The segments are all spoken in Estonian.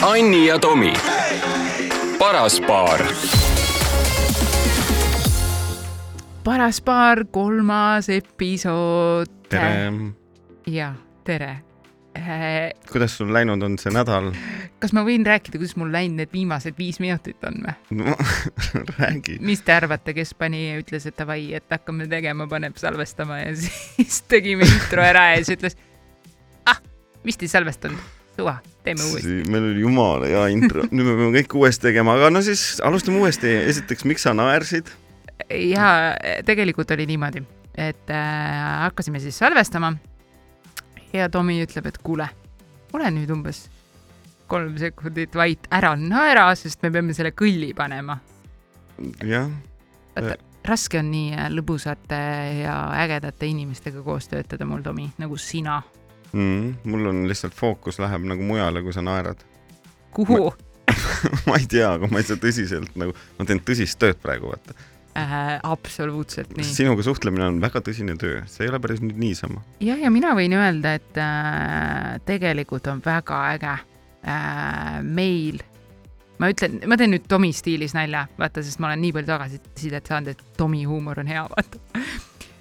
Anni ja Tomi, paras paar. paras paar, kolmas episood. tere, ja tere. Äh, kuidas sul läinud on see nädal? kas ma võin rääkida, kuidas mul läinud need viimased viis minutit on või? no räägi. mis te arvate, kes pani ja ütles, et davai, et hakkame tegema, paneb salvestama ja siis tegime intro ära ja siis ütles, ah, vist ei salvestanud, suva, teeme uuesti. meil oli jumala hea intro, nüüd me peame kõik uuesti tegema, aga no siis alustame uuesti. esiteks, miks sa naersid? ja tegelikult oli niimoodi, et äh, hakkasime siis salvestama. ja Tomi ütleb, et kuule, ole nüüd umbes kolm sekundit vait, ära naera, sest me peame selle kõlli panema. jah. vaata, raske on nii äh, lõbusate ja ägedate inimestega koos töötada mul, Tomi, nagu sina. Mm, mul on lihtsalt fookus läheb nagu mujale, kui sa naerad. kuhu? ma ei tea, aga ma ei saa tõsiselt nagu, ma teen tõsist tööd praegu, vaata äh,. absoluutselt nii. sinuga suhtlemine on väga tõsine töö, see ei ole päris nüüd niisama. jah, ja mina võin öelda, et äh, tegelikult on väga äge äh, meil ma ütlen, ma teen nüüd Tomi stiilis nalja, vaata, sest ma olen nii palju tagasisidet saanud, et Tomi huumor on hea, vaata.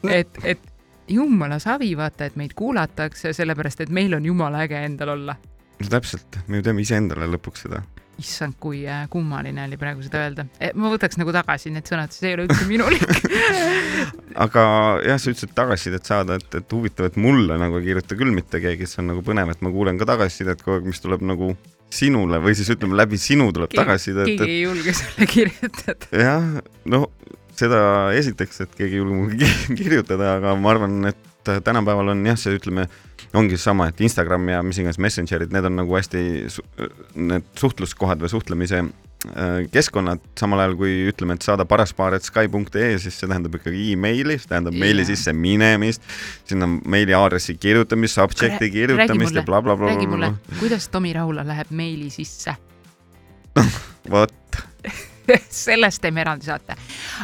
et, et jumala savi, vaata, et meid kuulatakse, sellepärast et meil on jumala äge endal olla. no täpselt, me ju teeme iseendale lõpuks seda issand, kui äh, kummaline oli praegu seda öelda. ma võtaks nagu tagasi need sõnad, see ei ole üldse minulik aga jah, sa ütlesid tagasisidet saada, et, et huvitav, et mulle nagu ei kirjuta küll mitte keegi, see on nagu põnev, et ma kuulen ka tagasisidet kogu aeg, mis tuleb nagu sinule või siis ütleme läbi sinu tuleb tagasisidet. keegi et... ei julge sulle kirjutada. jah, no seda esiteks, et keegi ei julge mulle kirjutada, aga ma arvan, et tänapäeval on jah, see ütleme, ongi seesama, et Instagram ja mis iganes Messengerid, need on nagu hästi need suhtluskohad või suhtlemise äh, keskkonnad, samal ajal kui ütleme, et saada paraspaar.sky.ee, siis see tähendab ikkagi emaili, see tähendab yeah. meili sisse minemist, sinna meili aadressi kirjutamist, subject'i kirjutamist ja blablabla bla, bla. räägi mulle, kuidas Tomi Rahula läheb meili sisse vot sellest teeme eraldi saate.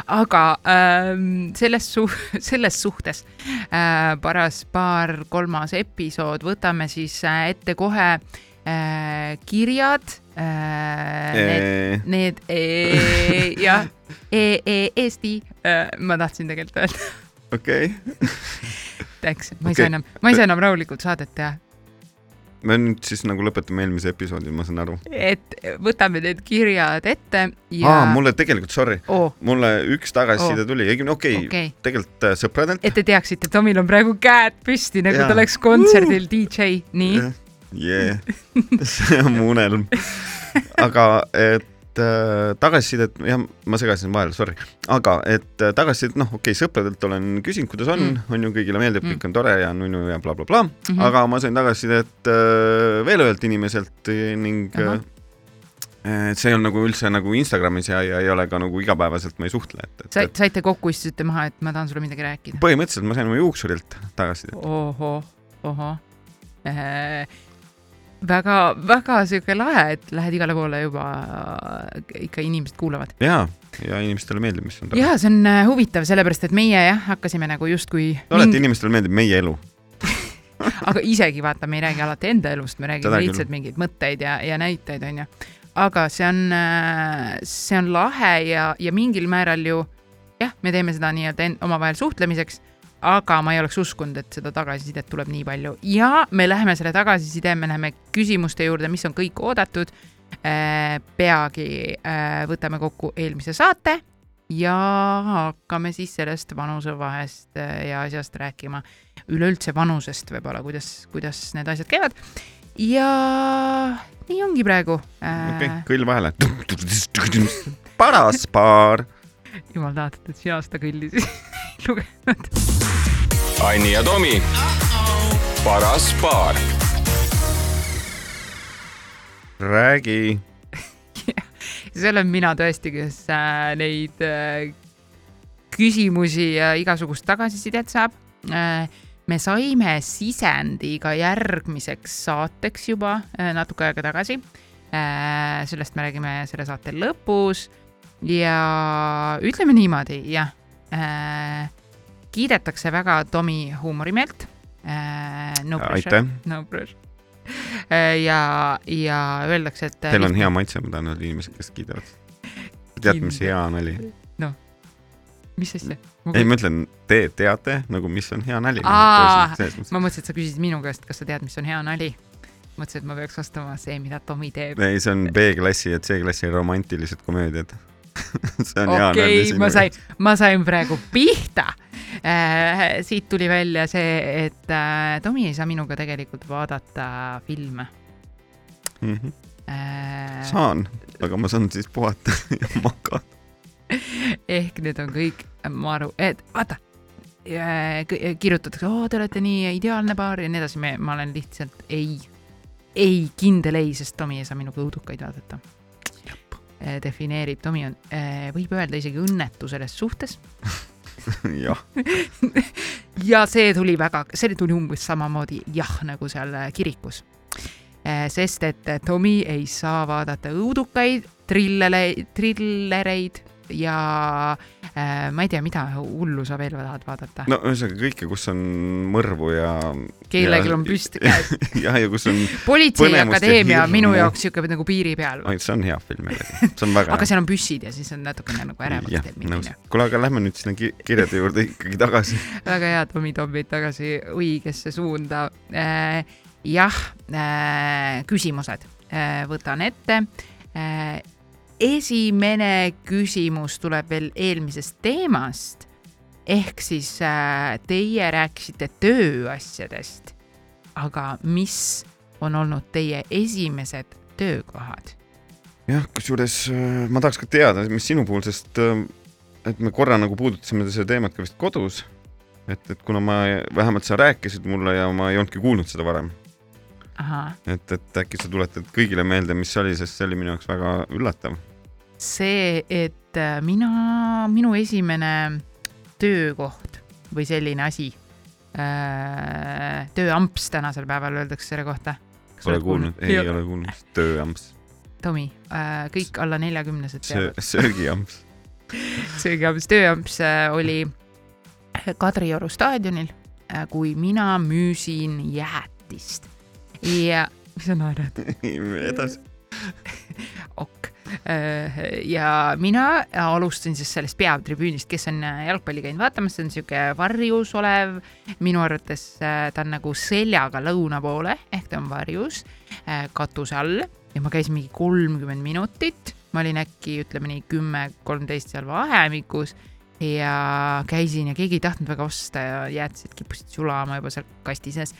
aga ähm, selles su-, selles suhtes äh, paras paar kolmas episood, võtame siis äh, ette kohe äh, kirjad äh,. Need, need e, jah, e, e, Eesti äh,, ma tahtsin tegelikult öelda. okei. Thanks, ma ei okay. saa enam, ma ei saa enam rahulikult saadet teha me nüüd siis nagu lõpetame eelmise episoodi, ma saan aru. et võtame need kirjad ette ja. aa, mulle tegelikult, sorry oh., mulle üks tagasiside oh. tuli, õigemini okei okay, okay., tegelikult äh, sõpradelt. et te teaksite, Tomil on praegu käed püsti, nagu ja. ta oleks kontserdil uh. DJ, nii yeah.. see on mu unelm. aga et äh, tagasisidet, jah, ma segasin vahele, sorry, aga et äh, tagasisidet, noh, okei okay,, sõpradelt olen küsinud, kuidas on mm., on ju, kõigile meeldib mm., kõik on tore ja nunnu ja blablabla bla, bla, bla. mm, -hmm. aga ma sain tagasisidet äh, veel ühelt inimeselt ning äh, et see olnud nagu üldse nagu Instagramis ja, ja ei ole ka nagu igapäevaselt ma ei suhtle, et, et. Sa, saite kokku, istusite maha, et ma tahan sulle midagi rääkida? põhimõtteliselt ma sain oma juuksurilt tagasisidet. ohoh, ohoh äh, väga-väga sihuke lahe, et lähed igale poole juba, ikka inimesed kuulavad. ja, ja inimestele meeldib, mis on ja see on äh, huvitav, sellepärast et meie jah, hakkasime nagu justkui. alati mind... inimestele meeldib meie elu aga isegi vaata, me ei räägi alati enda elust, me räägime lihtsalt mingeid mõtteid ja, ja näiteid, onju. aga see on, äh, see on lahe ja, ja mingil määral ju jah, me teeme seda nii-öelda omavahel suhtlemiseks aga ma ei oleks uskunud, et seda tagasisidet tuleb nii palju ja me läheme selle tagasiside, me läheme küsimuste juurde, mis on kõik oodatud. Äh, peagi äh, võtame kokku eelmise saate ja hakkame siis sellest vanusevahest äh, ja asjast rääkima, üleüldse vanusest võib-olla, kuidas, kuidas need asjad käivad. ja nii ongi praegu. okei okay,, kõll vahele. paras paar. Jumal tänatud, et sina seda kõlli siis lugenud. Anni ja Tomi, paras paar. räägi. See olen mina tõesti, kes äh, neid äh, küsimusi ja igasugust tagasisidet saab. Äh,. me saime sisendi ka järgmiseks saateks juba natuke aega tagasi. Sellest me räägime selle saate lõpus ja ütleme niimoodi, jah äh, kiidetakse väga Tomi huumorimeelt äh,. No pressure, no pressure ja, ja öeldakse, et. Teil on hea maitse, ma tahan öelda inimesed, kes kiidavad. teate, mis hea nali? mis asja? ei, ma ütlen, te teate nagu, mis on hea nali. Ma mõtlesin, et sa küsisid minu käest, kas sa tead, mis on hea nali. mõtlesin, et ma peaks vastama see, mida Tomi teeb. ei, see on B-klassi ja C-klassi romantilised komöödiad. see on hea okei nali, ma sain, ma sain praegu pihta. siit tuli välja see, et äh, Tomi ei saa minuga tegelikult vaadata filme mm. -hmm. äh,. saan, aga ma saan siis puhata ja magada. ehk need on kõik maru, et vaata, kirjutatakse, oo, te olete nii ideaalne paar ja nii edasi, ma olen lihtsalt ei, ei, kindel ei, sest Tomi ei saa minuga õudukaid vaadata. defineerib, Tomi on, võib öelda isegi õnnetu selles suhtes jah, ja see tuli väga, see tuli umbes samamoodi jah, nagu seal äh, kirikus. sest et Tomi ei saa vaadata õudukaid, trillele, trillereid ja äh, ma ei tea, mida hullu sa veel tahad vaadata no.. ühesõnaga kõike, kus on mõrvu ja. kellelgi on püsti käes. jah, ja kus on, politseiakadeemia hirmu. minu jaoks siuke nagu piiri peal. see on hea film jällegi, see on väga aga hea. seal on püssid ja siis on natukene nagu ärevaks teeb, nõus mingi. kuule, aga lähme nüüd sinna ki- kirjade juurde ikkagi tagasi. väga hea, Tomi toob meid tagasi õigesse suunda äh,. jah äh,, küsimused äh, võtan ette äh,. Esimene küsimus tuleb veel eelmisest teemast ehk siis äh, teie rääkisite tööasjadest, aga mis on olnud teie esimesed töökohad? jah, kusjuures äh, ma tahaks ka teada, mis sinu puhul, sest äh, et me korra nagu puudutasime seda teemat ka vist kodus. et, et kuna ma, vähemalt sa rääkisid mulle ja ma ei olnudki kuulnud seda varem, et, et äkki sa tuletad kõigile meelde, mis see oli, sest see oli minu jaoks väga üllatav. see, et äh, mina, minu esimene töökoht või selline asi äh,, tööamps tänasel päeval öeldakse selle kohta. Pole kuulnud, ei ole kuulnud, tööamps, Tomi äh,, kõik alla neljakümnesed teavad,, söögiamps. söögiamps, tööamps oli Kadrioru staadionil, kui mina müüsin jäätist ja, mis sa naerad? edasi. ok. Ja mina alustasin siis sellest peatribüünist, kes on jalgpalli käinud vaatamas, see on sihuke varjus olev, minu arvates äh, ta on nagu seljaga lõuna poole ehk ta on varjus äh, katuse all. Ja ma käisin mingi kolmkümmend minutit, ma olin äkki ütleme nii kümme, kolmteist seal vahemikus. Ja käisin ja keegi ei tahtnud väga osta ja jäätised kippusid sulama juba seal kasti sees.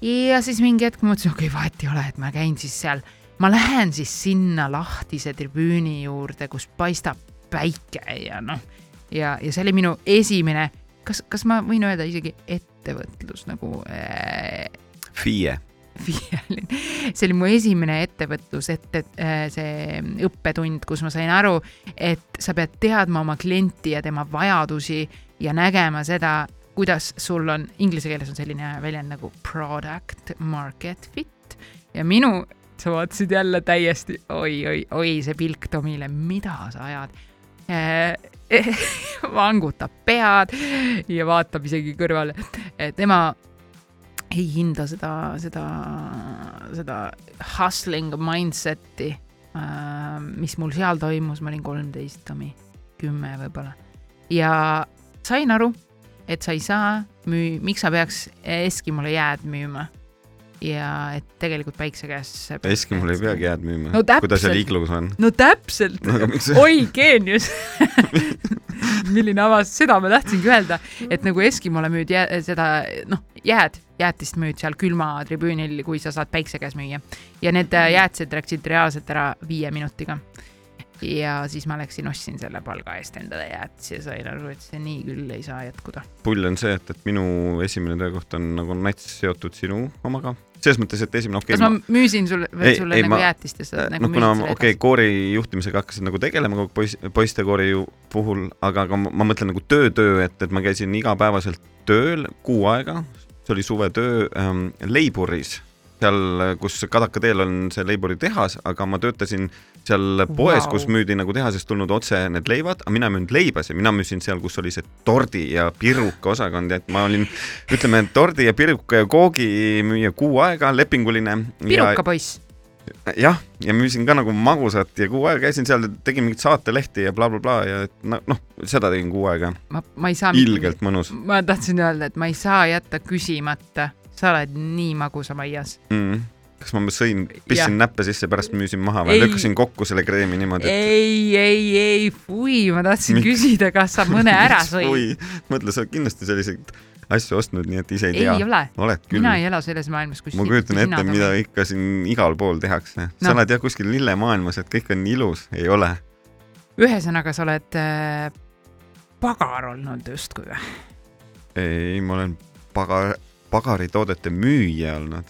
ja siis mingi hetk ma mõtlesin, okei okay,, vahet ei ole, et ma käin siis seal ma lähen siis sinna lahtise tribüüni juurde, kus paistab päike ja noh, ja, ja see oli minu esimene, kas, kas ma võin öelda isegi ettevõtlus nagu äh, FIE. FIE-line, see oli mu esimene ettevõtlus, ette äh, see õppetund, kus ma sain aru, et sa pead teadma oma klienti ja tema vajadusi ja nägema seda, kuidas sul on, inglise keeles on selline väljend nagu product market fit ja minu, sa vaatasid jälle täiesti oi, oi, oi see pilk Tomile, mida sa ajad äh. vangutab pead ja vaatab isegi kõrvale, tema ei hinda seda, seda, seda hustling mindset'i, mis mul seal toimus, ma olin kolmteist, Tomi, kümme võib-olla. ja sain aru, et sa ei saa müü-, miks sa peaks Eskimole jääd müüma. Ja et tegelikult päikse käes. Eskimol ei peagi jääd müüma No kui ta seal iglus on. no täpselt no oi, geenius milline avastus, seda ma tahtsingi öelda, et nagu Eskimole müüd jää, seda noh, jääd, jäätist müüd seal külmatribüünil, kui sa saad päikse käes müüa ja need äh, jäätised läksid reaalselt ära viie minutiga. Ja siis ma läksin, ostsin selle palga eest endale jäätisi ja sain aru, et see nii küll ei saa jätkuda. pull on see, et, et minu esimene töökoht on nagu nats seotud sinu omaga. selles mõttes, et esimene, okei kas ma müüsin sulle, sulle ei, nagu ma- jäätist ja sa nagu no kuna müüsid okei okay,, koori juhtimisega hakkasin nagu tegelema kogu poiss, poiste koori ju puhul, aga, aga ma, ma mõtlen nagu töö-töö, et, et ma käisin igapäevaselt tööl kuu aega, see oli suvetöö ähm, Leiburis seal, kus Kadaka teel on see leiburi tehas, aga ma töötasin seal poes Vau. kus müüdi nagu tehasest tulnud otse need leivad, aga mina ei müünud leibasid, mina müüsin seal, kus oli see tordi ja piruka osakond, et ma olin, ütleme, tordi ja piruka ja koogi müüja kuu aega, lepinguline. pirukapoiss. jah, ja müüsin ka nagu magusat ja kuu aega käisin seal, tegin mingit saatelehti ja blablabla bla, bla, ja noh, seda tegin kuu aega, ma, ma ei saa. ilgelt mõnus ma tahtsin öelda, et ma ei saa jätta küsimata, sa oled nii magusamaias. mm.. Kas ma sõin, pistsin näppe sisse, pärast müüsin maha või Ei. lükkasin kokku selle kreemi niimoodi, et ei, ei, ei, fui, ma tahtsin Miks- küsida, kas sa mõne ära sõid. mõtle, sa oled kindlasti selliseid asju ostnud, nii et ise ei ei tea. ole, oled küll mina. ei ela selles maailmas, kus. ma kujutan ette, mida ikka siin igal pool tehakse. sa Noh. oled jah kuskil lillemaailmas, et kõik on ilus, ei ole. ühesõnaga, sa oled äh, pagar olnud justkui või? ei, ma olen pagar, pagaritoodete müüja olnud.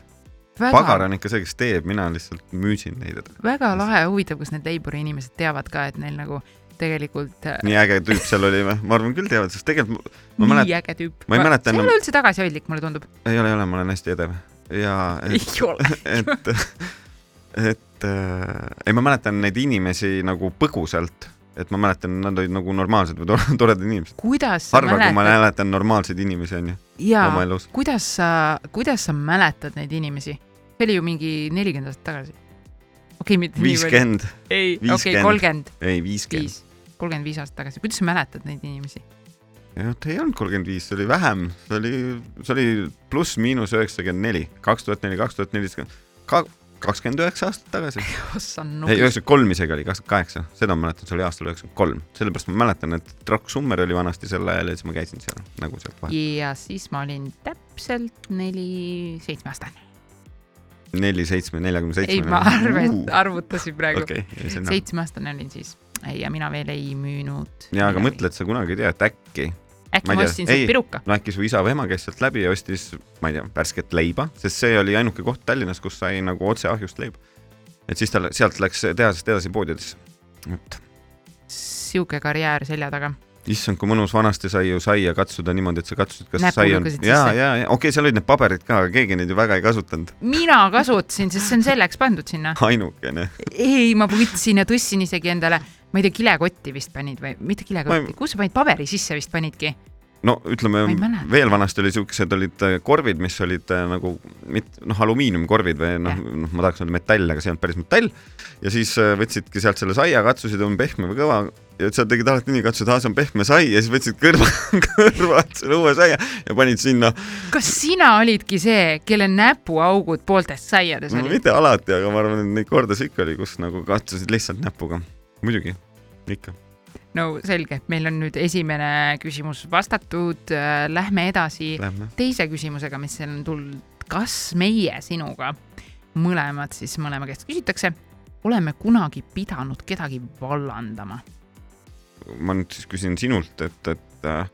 Väga pagar, on ikka see, kes teeb, mina lihtsalt müüsin neid. väga lahe huvitav, kas need Leiburi inimesed teavad ka, et neil nagu tegelikult äh, nii äge tüüp seal oli või? ma arvan küll teavad, sest tegelikult ma nii mäletan, äge tüüp. ma ei mäleta see ei enam- ole üldse tagasihoidlik, mulle tundub. ei ole, ei ole, ma olen hästi edev ja ei et, ole. et, et äh, ei, ma mäletan neid inimesi nagu põgusalt, et ma mäletan, nad olid nagu normaalsed või tore- toredad inimesed. kuidas sa harva, kui ma mäletan normaalseid inimesi, onju, jaa oma, elus. kuidas sa, kuidas sa mäletad neid inimesi? see oli ju mingi nelikümmend aastat tagasi. okei okay,, mitte nii palju. viiskümmend, ei, okei, kolmkümmend ei viiskümmend. viis, kolmkümmend viis aastat tagasi. kuidas sa mäletad neid inimesi? jah, ta ei olnud kolmkümmend viis, see oli vähem, see oli, see oli pluss-miinus üheksakümmend neli, kaks tuhat neli, kaks tuhat neliteist, ka kakskümmend üheksa aastat tagasi. ei, üheksakümmend kolm isegi oli, kakskümmend kaheksa, seda ma mäletan, see oli aastal üheksakümmend kolm, sellepärast ma mäletan, et Rock Summer oli vanasti sel ajal ja siis ma käisin seal nagu sealt vahel. ja siis ma olin täpselt neli, seitsmeaastane. neli, seitsme, neljakümne seitsme. ei, ma arvan, arvutasin praegu okay.. seitsmeaastane olin siis ja mina veel ei müünud. jaa, aga mõtle, et sa kunagi ei tea, et äkki, äkki ma ma ei. sealt piruka. no äkki su isa või ema käis sealt läbi ja ostis, ma ei tea, värsket leiba, sest see oli ainuke koht Tallinnas, kus sai nagu otse ahjust leiba. et siis tal sealt läks tehasest edasi poodidesse. et sihuke karjäär selja taga. issand, kui mõnus, vanasti sai ju saia katsuda niimoodi, et sa katsusid, kas Näppu sai on ja, ja, ja okei okay,, seal olid need paberid ka, aga keegi neid ju väga ei kasutanud, mina kasutasin, sest see on selleks pandud sinna. ainukene. ei, ma võtsin ja tõstsin isegi endale, ma ei tea, kilekotti vist panid või mitte kilekotti ei-, kus sa panid paberi sisse vist panidki? no ütleme veel vanasti oli siuksed olid äh, korvid, mis olid äh, nagu mit-, noh, alumiiniumkorvid või noh noh, ma tahaks öelda metall, aga see ei olnud päris metall. ja siis äh, võtsidki sealt selle saia, katsusid, on pehme või kõva ja sa tegid alati nii, katsusid, aa, see on pehme sai ja siis võtsid kõrva, kõrvalt selle uue saia ja panid sinna, kas sina olidki see, kelle näpuaugud pooltes saiades no olid? mitte alati, aga ma arvan, et neid kordasid ikka oli, kus nagu katsusid lihtsalt näpuga. muidugi, ikka. no selge, meil on nüüd esimene küsimus vastatud, lähme edasi Lähme. teise küsimusega, mis on tulnud, kas meie sinuga mõlemad siis mõlema käest küsitakse, oleme kunagi pidanud kedagi vallandama? ma nüüd siis küsin sinult, et, et äh,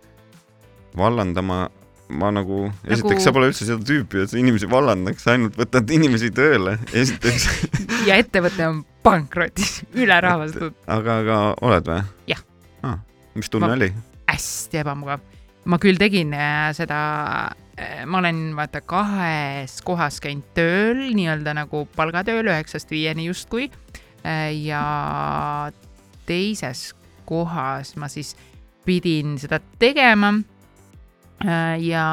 vallandama ma nagu, esiteks sa pole üldse seda tüüpi, et sa inimesi vallandaks, ainult võtad inimesi tööle, esiteks. ja ettevõte on pankrotis, ülerahvastatud, aga, aga oled või? Jah. ah,. mis tunne Ma- oli? hästi ebamugav. ma küll tegin äh, seda, ma olen vaata kahes kohas käinud tööl, nii-öelda nagu palgatööl üheksast viieni justkui ja teises kohas ma siis pidin seda tegema ja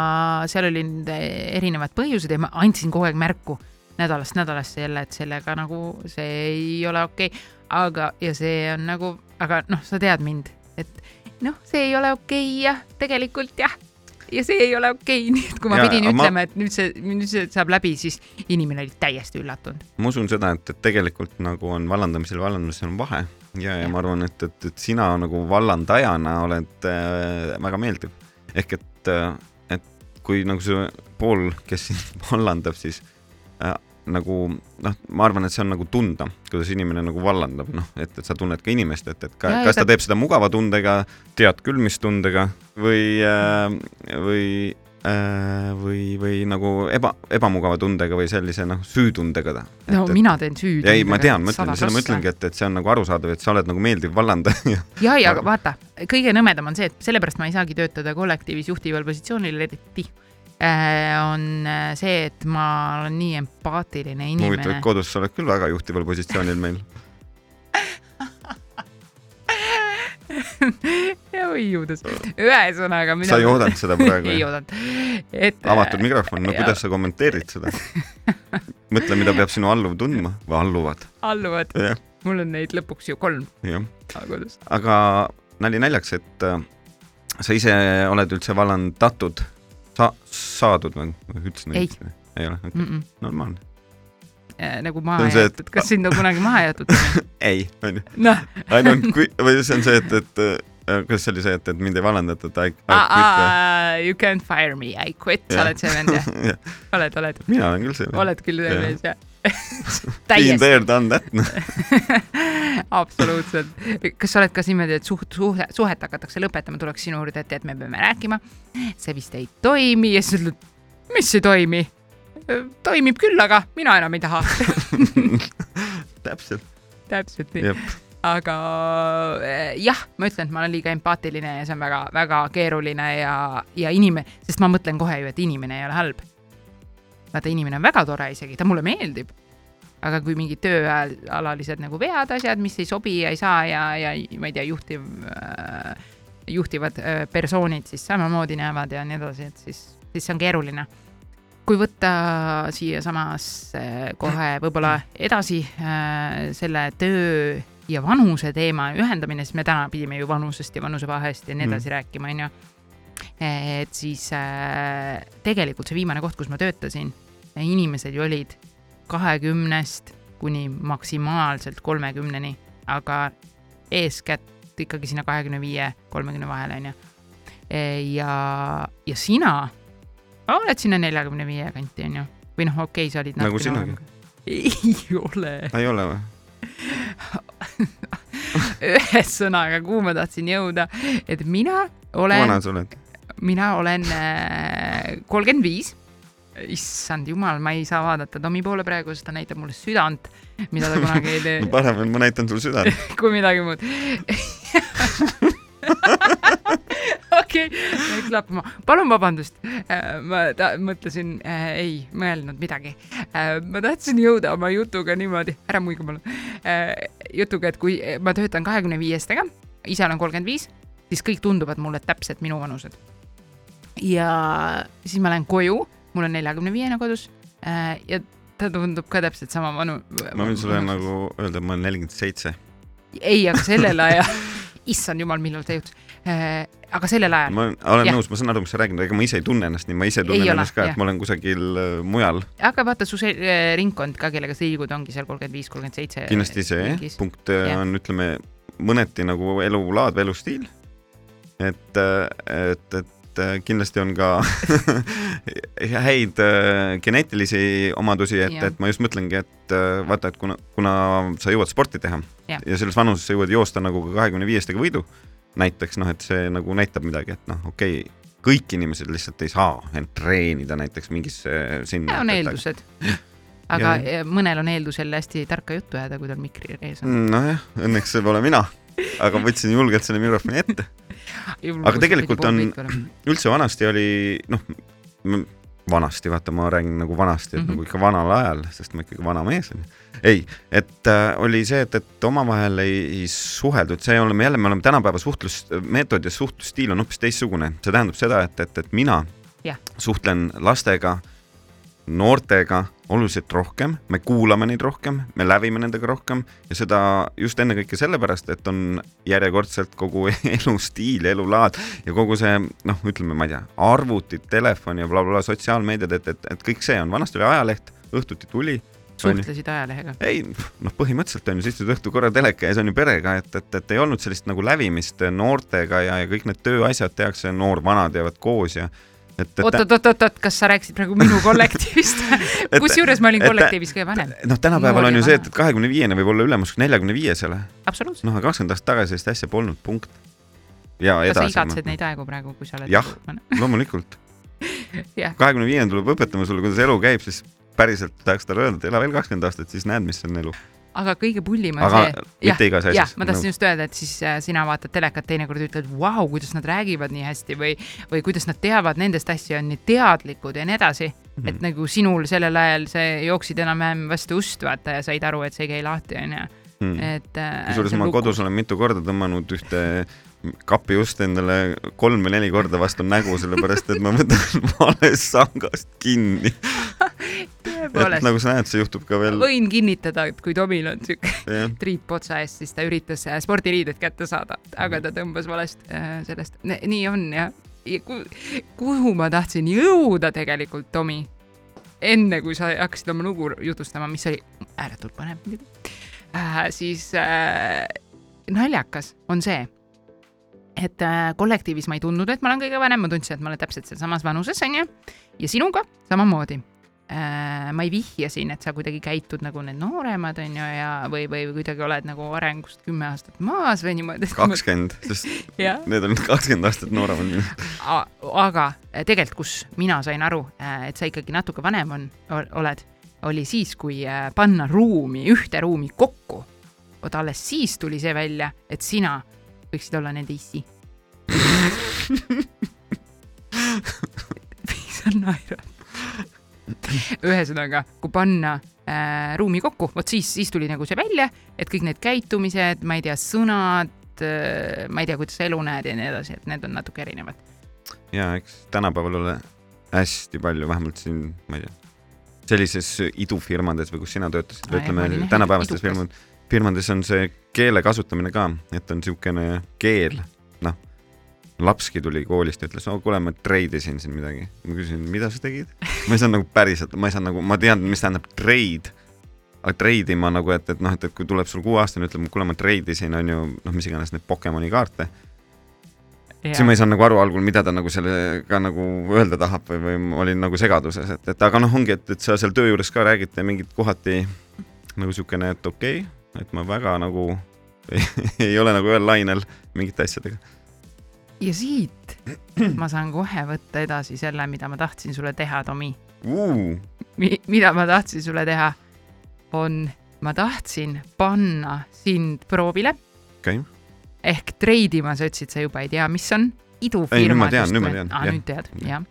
seal olid erinevad põhjused ja ma andsin kogu aeg märku nädalast nädalasse jälle, et sellega nagu see ei ole okei okay., aga, ja see on nagu, aga noh, sa tead mind, et noh, see ei ole okei okay, jah, tegelikult jah, ja see ei ole okei okay. nii et kui ma ja, pidin ütlema ma..., et nüüd see, nüüd see saab läbi, siis inimene oli täiesti üllatunud. ma usun seda, et, et tegelikult nagu on vallandamisel ja vallandamisel on vahe ja, ja ma arvan, et, et, et sina nagu vallandajana oled äh, väga meeldiv. ehk et äh,, et kui nagu see pool, kes sind vallandab, siis äh, nagu noh, ma arvan, et see on nagu tunda, kuidas inimene nagu vallandab, noh, et, et sa tunned ka inimest, et, et ka, Ja, kas ta teeb seda mugava tundega, tead küll, mis tundega või äh,, või äh, või, või nagu eba, ebamugava tundega või sellise noh, süütundega ta. no et, mina teen süüd. ei, ma tean, ma ütlen, seda ma ütlengi, et, et see on nagu arusaadav, et sa oled nagu meeldiv vallandaja. ja, ja aga vaata, kõige nõmedam on see, et sellepärast ma ei saagi töötada kollektiivis juhtival positsioonil eriti, on äh, see, et ma olen nii empaatiline huvitav, inimene et. kodus sa oled küll väga juhtival positsioonil meil. oi juudus, ühesõnaga. sa ei oodanud seda praegu ei oodanud, et. avatud mikrofon, no kuidas sa kommenteerid seda? mõtle, mida peab sinu alluv tundma või alluvad. alluvad, mul on neid lõpuks ju kolm aga nali naljaks, et äh, sa ise oled üldse vallanud tatud, sa-, saadud või? ütlesin Ei. õigesti? ei ole, Mm -mm. normaalne. nagu See maha see, et- jäetud, kas sind on kunagi maha jäetud? ei, onju. noh, ainult kui, või see on see, et, et äh, kuidas see oli see, et, et mind ei vallandatud, I, I quit või? you can't fire me, I quit, sa oled see vend jah? oled, oled, mina olen küll see. oled küll see mees jah? Been there, done that, absoluutselt. kas sa oled ka niimoodi, et suht-, suhe, suhet hakatakse lõpetama, tuleks sinu juurde, et tead, me peame rääkima, see vist ei toimi ja siis ütled, mis ei toimi? toimib küll, aga mina enam ei taha. täpselt, täpselt nii. jep. aga eh, jah, ma ütlen, et ma olen liiga empaatiline ja see on väga-väga keeruline ja, ja inimene, sest ma mõtlen kohe ju, et inimene ei ole halb. vaata, inimene on väga tore isegi, ta mulle meeldib. aga kui mingid tööalalised nagu vead, asjad, mis ei sobi ja ei saa ja, ja ma ei tea, juhtiv äh,, juhtivad äh, persoonid siis samamoodi näevad ja nii edasi, et siis, siis see on keeruline kui võtta siiasamasse kohe võib-olla edasi äh, selle töö ja vanuse teema ühendamine, siis me täna pidime ju vanusest ja vanusevahest ja nii edasi mm. rääkima, onju. et siis äh, tegelikult see viimane koht, kus ma töötasin, inimesed ju olid kahekümnest kuni maksimaalselt kolmekümneni, aga eeskätt ikkagi sinna kahekümne viie, kolmekümne vahele, onju. ja, ja sina oled sinna neljakümne viie kanti, onju. või noh, okei okay,, sa olid Nagu sinagi. ei ole. ei ole või? ühesõnaga, kuhu ma tahtsin jõuda, et mina kui olen vana, sa oled? mina olen äh, kolmkümmend viis. Issand jumal, ma ei saa vaadata Tomi poole praegu, sest ta näitab mulle südant, mida ta kunagi ei tee, parem on, ma näitan sulle südant. kui midagi muud. okei, läks lappama, palun vabandust. ma ta, mõtlesin äh,, ei mõelnud midagi äh,. ma tahtsin jõuda oma jutuga niimoodi, ära muiga palun äh,, jutuga, et kui ma töötan kahekümne viiestega, ise olen kolmkümmend viis, siis kõik tunduvad mulle täpselt minu vanused. ja siis ma lähen koju, mul on neljakümne viiene kodus äh, ja ta tundub ka täpselt sama vanu. ma võin sulle nagu öelda, ma olen nelikümmend seitse. ei, aga sellel ajal, issand jumal, millal see juhtus äh,. aga sellel ajal, ma olen, Jah. nõus, ma saan aru, mis sa räägid, ega ma ise ei tunne ennast nii, ma ise Ei tunnen ole, ennast ka, jah. et ma olen kusagil äh, mujal. aga vaata su see äh, ringkond ka, kellega sa liigud, ongi seal kolmkümmend viis, kolmkümmend seitse. kindlasti see punkt äh, Jah. on, ütleme, mõneti nagu elulaad või elustiil. et, et, et äh, kindlasti on ka häid äh, geneetilisi omadusi, et, et ma just mõtlengi, et äh, vaata, et kuna, kuna sa jõuad sporti teha Jah. ja selles vanuses sa jõuad joosta nagu ka kahekümne viiestega võidu, näiteks noh, et see nagu näitab midagi, et noh, okei okay,, kõik inimesed lihtsalt ei saa end treenida näiteks mingisse sinna. on eeldused. aga Ja- ja. mõnel on eeldusel hästi tarka juttu ajada, kui tal mikri ees on. nojah, õnneks see pole mina, aga võtsin julgelt selle mikrofoni ette. aga tegelikult on- üldse vanasti oli, noh, vanasti, vaata, ma räägin nagu vanasti, et mm Mhm. -hmm. nagu ikka vanal ajal, sest ma ikkagi vana mees olen. ei, et äh, oli see, et, et omavahel ei, ei suheldud, see oleme jälle, me oleme tänapäeva suhtlusmeetod ja suhtlusstiil on hoopis teistsugune, see tähendab seda, et, et, et mina Jah. suhtlen lastega, noortega oluliselt rohkem, me kuulame neid rohkem, me lävime nendega rohkem ja seda just ennekõike sellepärast, et on järjekordselt kogu elustiil, elulaad ja kogu see noh, ütleme, ma ei tea, arvutid, telefon ja blablabla, sotsiaalmeediad, et, et, et kõik see on, vanasti oli ajaleht, õhtuti tuli. suhtlesid ajalehega. ei, noh, põhimõtteliselt on ju, istud õhtul korra teleka ees on ju perega, et, et, et ei olnud sellist nagu lävimist noortega ja, ja kõik need tööasjad tehakse, noor-vanad jäävad koos ja et, et oot, oot, oot, oot, oot, kas sa rääkisid praegu minu kollektiivist? Kusjuures ma olin kollektiivis kõige vanem. noh, tänapäeval on ju see, vana. et, kahekümne viiene võib olla ülemus neljakümne viiesele. noh, aga kakskümmend aastat tagasi sellist asja polnud, punkt. ja kas sa edasi. igatsed neid aegu praegu, kui sa oled? Jah. loomulikult. Kahekümne viiene tuleb õpetama sulle, kuidas elu käib, siis päriselt tahaks talle öelda, et ela veel kakskümmend aastat, siis näed, mis on elu. Aga kõige pullim on aga see, mitte igas asjas, ma tahtsin just öelda, et siis äh, sina vaatad telekat teinekord ja ütled, vau, kuidas nad räägivad nii hästi või, või kuidas nad teavad nendest asju, on nii teadlikud ja nii edasi mm. -hmm. et nagu sinul sellel ajal see jooksid enam-vähem vastu ust, vaata ja said aru, et see ei käi lahti, onju. mm.. et äh,. kusjuures ma kodus olen mitu korda tõmmanud ühte kapi just endale kolm või neli korda vastu nägu, sellepärast et ma võtan valest sangast kinni. et nagu sa näed, see juhtub ka veel. võin kinnitada, et kui Tomil on siuke jah, triip otsa ees, siis ta üritas äh, spordiriided kätte saada, aga ta tõmbas valest äh, sellest, nii on jah. kuhu ma tahtsin jõuda tegelikult, Tomi? enne kui sa hakkasid oma lugu jutustama, mis oli ääretult põnev muidugi äh,, siis äh, naljakas on see, et äh, kollektiivis ma ei tundnud, et ma olen kõige vanem, ma tundsin, et ma olen täpselt sealsamas vanuses, onju, ja sinuga samamoodi äh, ma ei vihja siin, et sa kuidagi käitud nagu need nooremad onju ja, või, või kuidagi oled nagu arengust kümme aastat maas või niimoodi. kakskümmend, sest need on kakskümmend aastat nooremad minust. aga tegelikult, kus mina sain aru, et sa ikkagi natuke vanem on, oled, oli siis, kui äh, panna ruumi, ühte ruumi kokku. vot alles siis tuli see välja, et sina võiksid olla nende issi. miks sa naerad? ühesõnaga, kui panna äh, ruumi kokku, vot siis, siis tuli nagu see välja, et kõik need käitumised, ma ei tea, sõnad äh,, ma ei tea, kuidas sa elu näed ja nii edasi, et need on natuke erinevad. ja eks tänapäeval ole hästi palju, vähemalt siin, ma ei tea, sellises idufirmades või kus sina töötasid või ütleme tänapäevastes idukas. firmad, firmades on see keele kasutamine ka, et on niisugune keel, noh, lapski tuli koolist ja ütles, no kuule, ma treidisin siin midagi. ma küsisin, mida sa tegid? ma ei saanud nagu päriselt, ma ei saanud nagu, ma tean, mis tähendab treid, aga treidima nagu, et, et noh, et, et kui tuleb sul kuueaastane, ütleb, kuule, ma treidisin, on ju, noh, mis iganes neid Pokemoni kaarte. Siis ma ei saanud nagu aru algul, mida ta nagu sellega nagu öelda tahab või, või ma olin nagu segaduses, et, et aga noh, ongi, et, et sa seal töö juures ka räägid mingit kohati nagu siukene, et okei. okay,, et ma väga nagu ei, ei ole nagu ühel lainel mingite asjadega ja siit ma saan kohe võtta edasi selle, mida ma tahtsin sulle teha, Tomi uh,. Mi. mida ma tahtsin sulle teha, on, ma tahtsin panna sind proovile okei okay., ehk treidima, sa ütlesid, sa juba ei tea, mis on Ei, idufirmad. nüüd ma tean, nüüd ma tean, ah,. jah. nüüd tead, jah.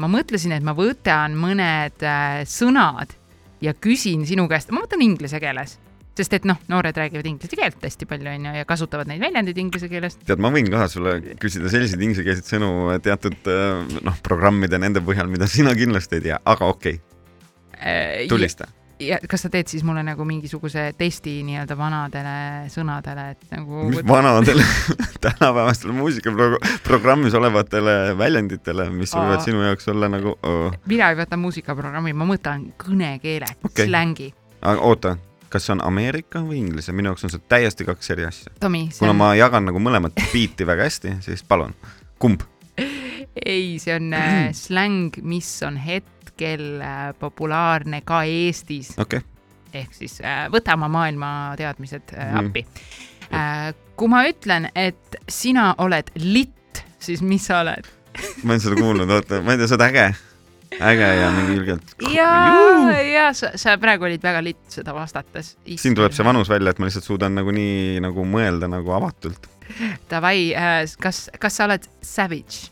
ma mõtlesin, et ma võtan mõned äh, sõnad ja küsin sinu käest, ma võtan inglise keeles, sest et noh, noored räägivad inglise keelt hästi palju, onju, ja kasutavad neid väljendeid inglise keeles. tead, ma võin ka sulle küsida selliseid inglisekeelseid sõnu teatud äh, noh, programmide nende põhjal, mida sina kindlasti ei tea, aga okei okay,, tulista. Äh, ja kas sa teed siis mulle nagu mingisuguse testi nii-öelda vanadele sõnadele, et nagu mis vanadele tänapäevastele muusikaprogrammis olevatele väljenditele, mis Aa. võivad sinu jaoks olla nagu oh. mina ei võta muusikaprogrammi, ma võtan kõnekeele okay., slängi. oota, kas see on Ameerika või Inglise, minu jaoks on see täiesti kaks eri asja. Kuna on, ma jagan nagu mõlemat biiti väga hästi, siis palun, kumb? ei, see on äh, släng, mis on hetkel äh, populaarne ka Eestis, okei okay., ehk siis äh, võta oma maailmateadmised Mhm. appi kui ma ütlen, et sina oled litt, siis mis sa oled? ma olen seda kuulnud, oota, ma ei tea, sa oled äge, äge ja mingi ilgelt. ja, ja sa, sa praegu olid väga litt seda vastates. siin tuleb see vanus välja, et ma lihtsalt suudan nagu nii nagu mõelda nagu avatult. Davai äh,, kas, kas sa oled savage?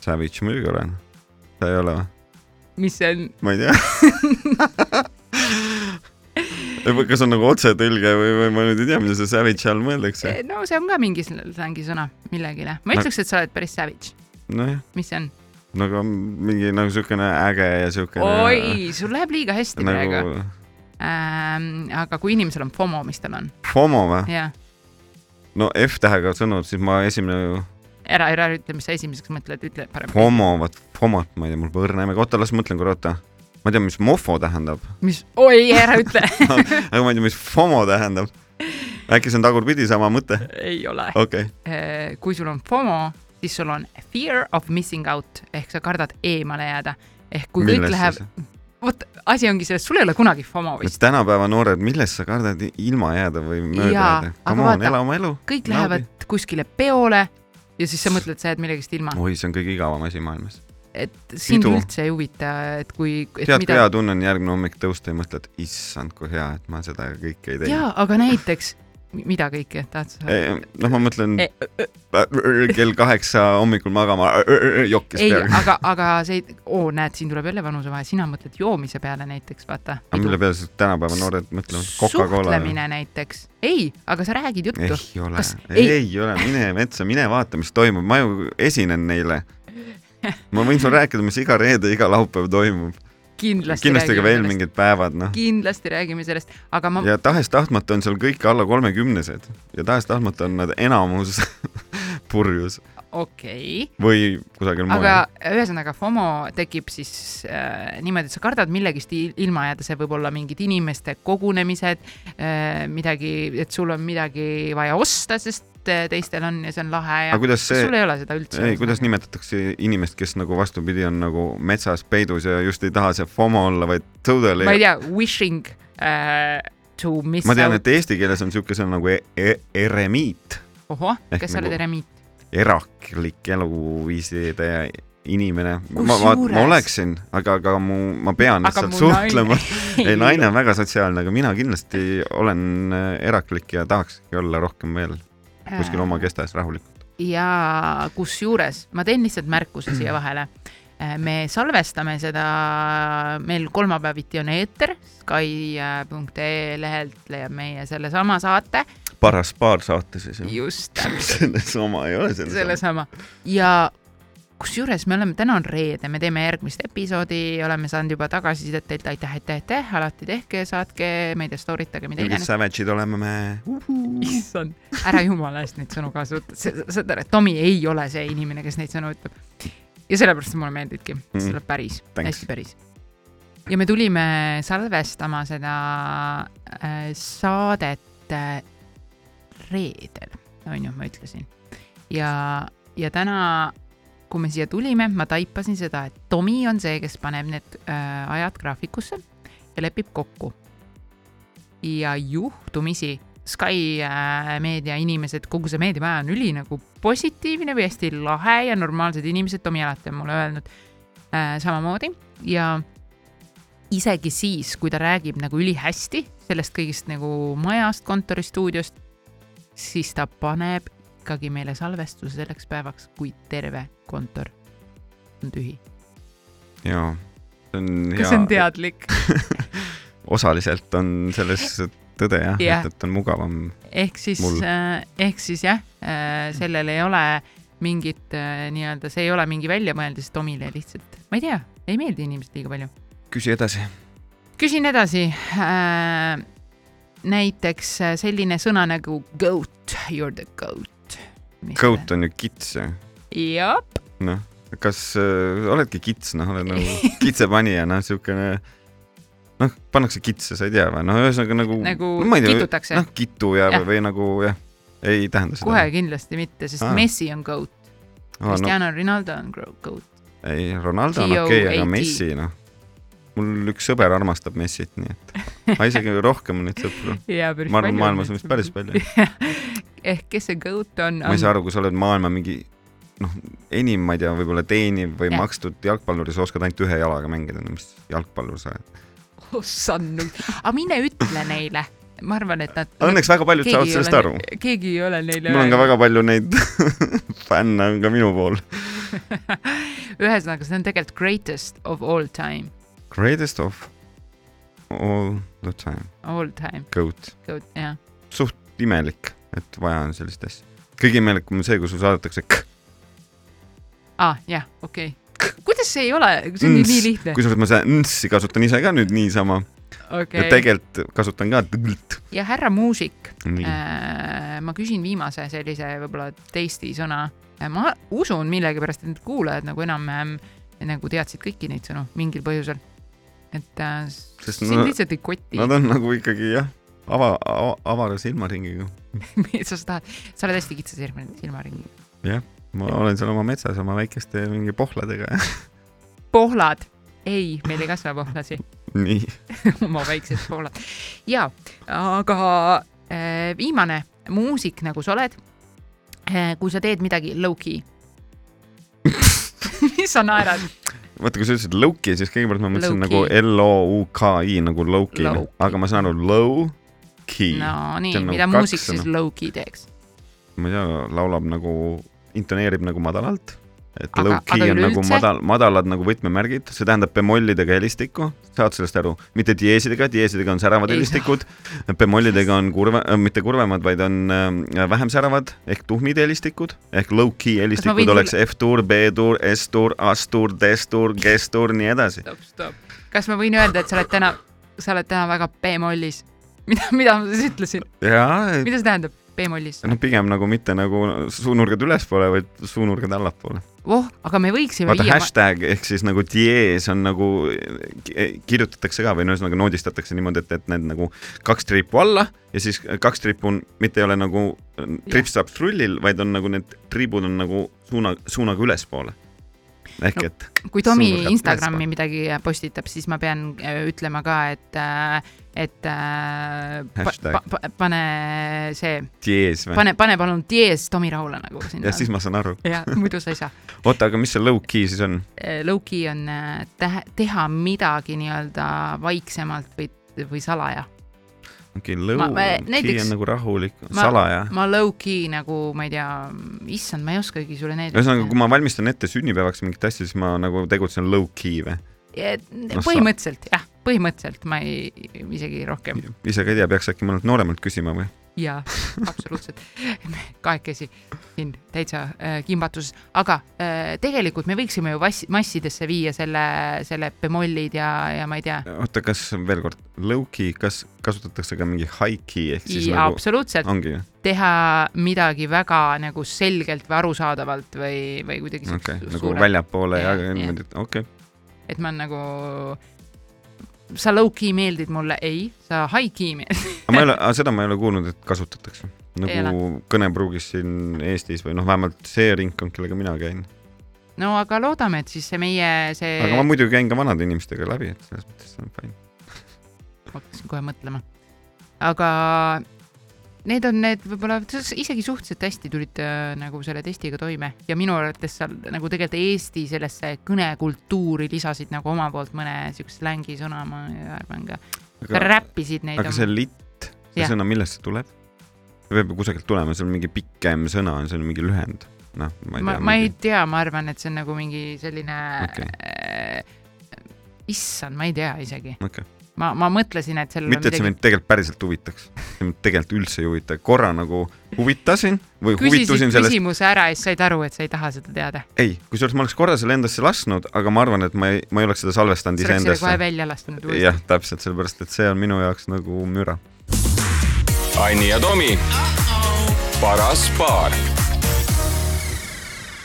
Savage muidugi olen. sa ei ole või? mis see on? ma ei tea. kas on nagu otsetõlge või, või ma nüüd ei tea, mida see savage all mõeldakse. no see on ka mingi slängi sõna millegile. ma ütleks, et sa oled päris savage. nojah, mis see on? Nagu mingi nagu siukene äge ja siukene. oi, sul läheb liiga hästi nagu... praegu ähm,. aga kui inimesel on FOMO, mis tal on? FOMO või? no F-tähega sõnud, siis ma esimene ju ära, ära ütle, mis sa esimeseks mõtled, ütle parem. FOMO, vot FOMO-t ma ei tea, mul pole õrna imega, oota las ma mõtlen korra, oota. ma tean, mis mofo tähendab, mis, oi, ära ütle aga ma ei tea, mis FOMO tähendab. äkki see on tagurpidi sama mõte? ei ole. okei okay., kui sul on FOMO, siis sul on fear of missing out ehk sa kardad eemale jääda. ehk kui kõik millest läheb, siis? vot asi ongi selles, sul ei ole kunagi FOMO et vist. tänapäeva noored, millest sa kardad ilma jääda või mööda jääda? Come on, ela oma elu. kõik lähevad kuskile peole ja siis sa mõtled, sa jääd millegist ilma. oi, see on kõige igavam asi maailmas. et sind üldse ei huvita, et kui. tead, kui hea tunne on järgmine hommik tõusta ja mõtled, issand, kui hea, et ma seda kõike ei teinud. jaa, aga näiteks, mida kõike tahad sa? noh, ma mõtlen E- kell kaheksa hommikul magama, jokkis ei, peaga. aga, aga see, oo, näed, siin tuleb jälle vanusevahe, sina mõtled joomise peale näiteks, vaata. aga mille peale siis tänapäeva noored mõtlevad? Coca-Cola? suhtlemine näiteks. ei, aga sa räägid juttu. ei ole ei- ei ole, mine metsa, mine vaata, mis toimub, ma ju esinen neile. ma võin sulle rääkida, mis iga reede, iga laupäev toimub. Kindlasti, kindlasti ka veel sellest. mingid päevad, noh. kindlasti räägime sellest, aga ma, ja tahes-tahtmata on seal kõik alla kolmekümnesed ja tahes-tahtmata on nad enamus purjus okei okay., või kusagil aga mujal. ühesõnaga FOMO tekib siis äh, niimoodi, et sa kardad millegist il- ilma jääda, see võib olla mingid inimeste kogunemised äh,, midagi, et sul on midagi vaja osta, sest äh, teistel on ja see on lahe ja see... sul, ei ole seda üldse. ei, kuidas nimetatakse inimest, kes nagu vastupidi on nagu metsas peidus ja just ei taha see FOMO olla, vaid totally ma ei tea, wishing äh, to miss ma tean, et eesti keeles on siuke sõna nagu e e eremiit, ohoh, kes sa nagu- oled eremiit? eraklik eluviiside inimene. ma, ma, ma oleksin, aga, aga mu, ma pean Aga lihtsalt suhtlema. ei, naine on väga sotsiaalne, aga mina kindlasti olen eraklik ja tahakski olla rohkem veel kuskil oma kestas rahulikult. ja kusjuures ma teen lihtsalt märkuse siia vahele. me salvestame seda, meil kolmapäeviti on eeter, Sky.ee lehelt leiab meie sellesama saate, paras paar saate siis just täpselt sellesama ei ole sellesama. sellesama ja kusjuures me oleme, täna on reede, me teeme järgmist episoodi, oleme saanud juba tagasisidet teilt, aitäh, aitäh, aitäh, alati tehke, saatke, ma ei tea, story tage, mida iganes. savage'id oleme me. issand, ära jumala eest neid sõnu kasuta, saad aru, et Tomi ei ole see inimene, kes neid sõnu ütleb. ja sellepärast see mulle meeldibki, see Mm. tuleb päris, hästi päris. ja me tulime salvestama seda äh, saadet äh, reedel, on ju, ma ütlesin. ja, ja täna, kui me siia tulime, ma taipasin seda, et Tomi on see, kes paneb need äh, ajad graafikusse ja lepib kokku. ja juhtumisi Sky äh, meedia inimesed, kogu see meediamaja on üli nagu positiivne või hästi lahe ja normaalsed inimesed, Tomi alati on mulle öelnud äh, samamoodi ja isegi siis, kui ta räägib nagu ülihästi sellest kõigist nagu majast, kontoristuudiost, siis ta paneb ikkagi meile salvestuse selleks päevaks, kui terve kontor on tühi. jaa, see on kas see on teadlik? osaliselt on selles tõde jah Jah. et, et on mugavam. ehk siis Mul., ehk siis jah, sellel ei ole mingit nii-öelda, see ei ole mingi väljamõeldis Tomile lihtsalt, ma ei tea, ei meeldi inimesed liiga palju. küsi edasi. küsin edasi äh,. näiteks selline sõna nagu goat, you are the goat. Goat on ju kits ju, jah, noh, kas äh, oledki kits, noh, oled nagu kitsepanija, noh, siukene noh, pannakse kitse, sa ei tea või, noh, ühesõnaga nagu nagu no, tea, kitutakse noh, kitu ja, ja. või nagu jah, ei tähenda seda. kohe kindlasti mitte, sest Aa. Messi on goat. No, Cristiano Ronaldo on goat. ei, Ronaldo on okei okay,, aga. Messi noh, mul üks sõber armastab Messit, nii et ma isegi rohkem on neid sõpru. ja ma arvan, maailmas on vist päris palju. ehk kes see goat on? ma ei saa aru, kui sa oled maailma mingi noh, enim, ma ei tea, võib-olla teeniv või Jah. makstud jalgpallur ja sa oskad ainult ühe jalaga mängida, no mis jalgpallur sa oled. ossand, aga mine ütle neile, ma arvan, et nad. Õnneks väga paljud saavad sellest aru. keegi ei ole neile mul on ka väga palju neid fänne on ka minu pool. ühesõnaga, see on tegelikult greatest of all time, Greatest of all the time, all time, goat. jah. suht imelik, et vaja on sellist asja. kõige imelikum on see, kui sul saadetakse k- aa, jah, okei okay.. kuidas see ei ole, see on ju nii lihtne. kusjuures ma seda ns-i kasutan ise ka nüüd niisama okay. tegelikult kasutan ka tõlt. ja härra muusik äh,, ma küsin viimase sellise võib-olla teisti sõna. ma usun millegipärast, et need kuulajad nagu enam-vähem nagu teadsid kõiki neid sõnu mingil põhjusel. Et äh, Sest sind no- lihtsalt ei koti nad on nagu ikkagi jah, ava, ava, avara silmaringiga. sa tahad, sa oled hästi kitsa silma, silmaringiga. ma olen seal oma metsas oma väikeste mingi pohladega. pohlad, ei, meil ei kasva pohlasi, nii, oma väiksed pohlad. ja, aga äh, viimane muusik, nagu sa oled äh,, kui sa teed midagi low-key. mis sa naerad? vaata, kui sa ütlesid low-key, siis kõigepealt ma mõtlesin nagu Low-key. L-O-U-K-I nagu Low-key. aga ma saan aru low-key no nii nagu mida kaks muusik siis sõna. low-key teeks? ma ei tea, laulab nagu, intoneerib nagu madalalt. Et Aga- low-key on nagu üleüldse? madal, madalad nagu võtmemärgid, see tähendab bemollidega helistikku, saad sellest aru, mitte dieesidega, dieesidega on säravad Ei helistikud, bemollidega on kurve äh,, mitte kurvemad, vaid on äh, vähem säravad ehk tuhmid helistikud ehk low-key võin helistikud sulle- oleks F-tuur, B-tuur, S-tuur, A-tuur, D-tuur, G-tuur, nii edasi. kas ma võin öelda, et sa oled täna, sa oled täna väga B-mollis? mida, mida ma siis ütlesin, mida see tähendab, B-mollis? noh, pigem nagu mitte nagu suunurgad ülespoole, vaid suunurgad allapoole. voh, aga me võiksime vaata viia, hashtag ehk siis nagu diees on nagu, kirjutatakse ka või no ühesõnaga noodistatakse niimoodi, et, et need nagu kaks triipu alla ja siis kaks triipu on, mitte ei ole nagu trips saab trullil, vaid on nagu need triibud on nagu suuna, suunaga ülespoole. Ehk No, et kui Tomi Instagrami midagi postitab, siis ma pean äh, ütlema ka, et, et äh, pa, Hashtag. pa, pa, pane see, pane, pane palun diees Tomi Rahule nagu sinna ja. siis ma saan aru. jah, muidu sa ei saa. oota, aga mis see low-key siis on? Low-key on äh, tähe, teha midagi nii-öelda vaiksemalt või, või salaja. Ma- low-key näiteks- on nagu rahulik, ma- salaja. ma low-key nagu, ma ei tea, issand, ma ei oskagi sulle neid. ühesõnaga, kui ma valmistan ette sünnipäevaks mingit asja, siis ma nagu tegutsen low-key või? sa- põhimõtteliselt jah, põhimõtteliselt ma ei, isegi rohkem ise ka ei tea, peaks äkki mõnelt nooremalt küsima või? jaa, absoluutselt. kahekesi siin täitsa äh, kimbatuses, aga äh, tegelikult me võiksime ju vass-, massidesse viia selle, selle bemollid ja, ja ma ei tea. oota, kas veel kord, low-key, kas kasutatakse ka mingi high-key ehk siis ja nagu absoluutselt, ongi, teha midagi väga nagu selgelt või arusaadavalt või, või kuidagi okei okay., nagu väljapoole ja, ja niimoodi, okei okay.. et ma nagu, sa low-key meeldid mulle, ei, sa high-key meeldid. aga ma ei ole, seda ma ei ole kuulnud, et kasutatakse. Nagu kõnepruugis siin Eestis või noh, vähemalt see ringkond, kellega mina käin. no aga loodame, et siis see meie see, aga ma muidu käin ka vanade inimestega läbi, et selles mõttes on fine. hakkasin kohe mõtlema. aga need on need võib-olla isegi suhteliselt hästi tulid äh, nagu selle testiga toime ja minu arvates sa nagu tegelikult Eesti sellesse kõnekultuuri lisasid nagu oma poolt mõne siukse slängisõna, ma arvan ka. räppisid neid aga see litt, see sõna, millest see tuleb? see peab ju kusagilt tulema, see on mingi pikem sõna, see on mingi lühend. noh, ma ei ma, tea. ma ei tea, ma arvan, et see on nagu mingi selline Okei. äh, issand, ma ei tea isegi. okei, ma, ma mõtlesin, et sellel mitte, et see mind tegelikult päriselt huvitaks. mind tegelikult üldse ei huvita, korra nagu huvitasin või küsisid huvitusin sellest, küsimuse ära ja siis said aru, et sa ei taha seda teada. ei, kusjuures ma oleks korra selle endasse lasknud, aga ma arvan, et ma ei, ma ei oleks seda salvestanud sa oleks selle kohe iseendasse. välja lasknud jah, täpselt, sellepärast et see on minu jaoks nagu müra. Anni ja Tomi, paras paar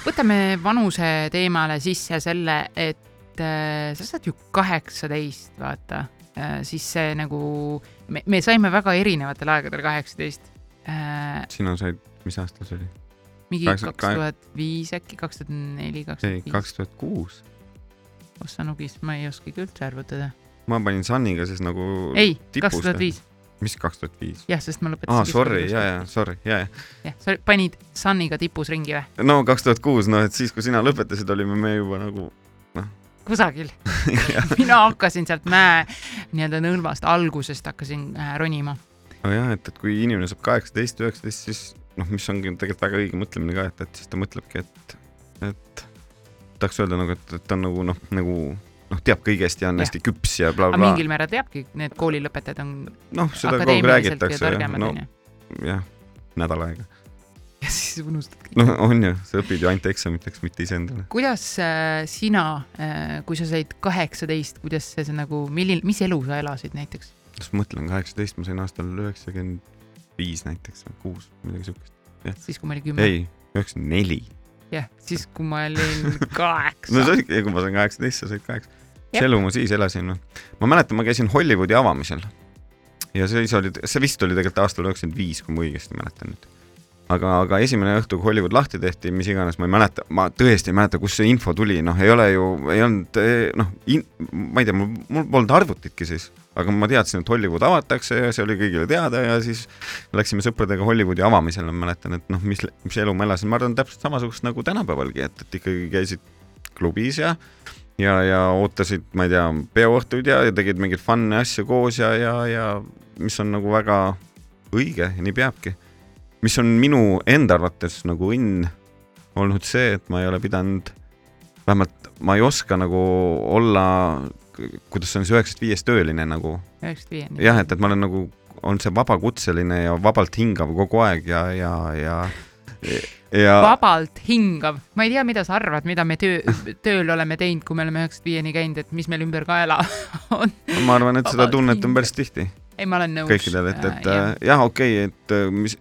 võtame vanuse teemale sisse selle, et äh, sa saad ju kaheksateist, vaata siis see nagu, me, me saime väga erinevatel aegadel kaheksateist äh,. sina said, mis aasta see oli? mingi kaks tuhat viis äkki, kaks tuhat neli, kaks ei, tuhat viis. kaks tuhat kuus. ossa nugis, ma ei oskagi üldse arvutada. ma panin Sunniga siis nagu ei, kaks tuhat viis, mis kaks tuhat viis? jah, sest ma lõpetasin. aa, sorry, ja, ja, sorry, ja, ja. jah, sa panid Sunniga tipus ringi või? no kaks tuhat kuus, noh, et siis, kui sina lõpetasid, olime me juba nagu kusagil. mina hakkasin sealt mäe nii-öelda nõlvast algusest hakkasin äh, ronima. nojah, et, et kui inimene saab kaheksateist, üheksateist, siis noh, mis ongi tegelikult väga õige mõtlemine ka, et, et siis ta mõtlebki, et, et tahaks öelda nagu, et, et ta on nagu noh, nagu noh, teab kõigest ja on Jah. hästi küps ja blablabla. mingil määral teabki, need koolilõpetajad on noh, seda kogu aeg ja räägitakse, targemad no jah, nädal aega. Siis unustad kõik. noh, on ju, sa õpid ju ainult eksamiteks, mitte iseendale. kuidas äh, sina äh,, kui sa said kaheksateist, kuidas see, see nagu, milline, mis elu sa elasid näiteks? siis ma mõtlen, kaheksateist ma sain aastal üheksakümmend viis näiteks kuus, midagi siukest. siis, kui ma olin kümme. ei, üheksakümmend neli. jah, siis, kui ma olin kaheksa no see oligi, kui ma sain kaheksateist, sa said kaheksa. Mis elu ma siis elasin, noh. ma mäletan, ma käisin Hollywoodi avamisel. ja siis oli, see vist oli tegelikult aastal üheksakümmend viis, kui ma õigesti mäletan nüüd. aga, aga esimene õhtu, kui Hollywood lahti tehti, mis iganes, ma ei mäleta, ma tõesti ei mäleta, kust see info tuli, noh, ei ole ju, ei olnud eh, noh, ma ei tea, mul, mul polnud arvutitki siis, aga ma teadsin, et Hollywood avatakse ja see oli kõigile teada ja siis läksime sõpradega Hollywoodi avamisele, ma mäletan, et noh, mis, mis elu ma elasin, ma arvan, täpselt samasugust nagu tänapäevalgi, et, et ikkagi käisid klubis ja ja, ja ootasid, ma ei tea, peoõhtuid ja, ja tegid mingeid fun'e asju koos ja, ja, ja mis on nagu väga õige ja nii peabki. Mis on minu enda arvates nagu õnn olnud see, et ma ei ole pidanud, vähemalt ma ei oska nagu olla, kuidas see on see üheksast viiest tööline nagu üheksast viieni. jah, et, et ma olen nagu, on see vabakutseline ja vabalt hingav kogu aeg ja, ja, ja, ja vabalt hingav, ma ei tea, mida sa arvad, mida me töö, tööl oleme teinud, kui me oleme üheksast viieni käinud, et mis meil ümber kaela on. ma arvan, et seda Vabalt tunnet on hingav. päris tihti ei, ma olen nõus. kõikidel, et, et äh, jah, okei okay,, et äh, mis,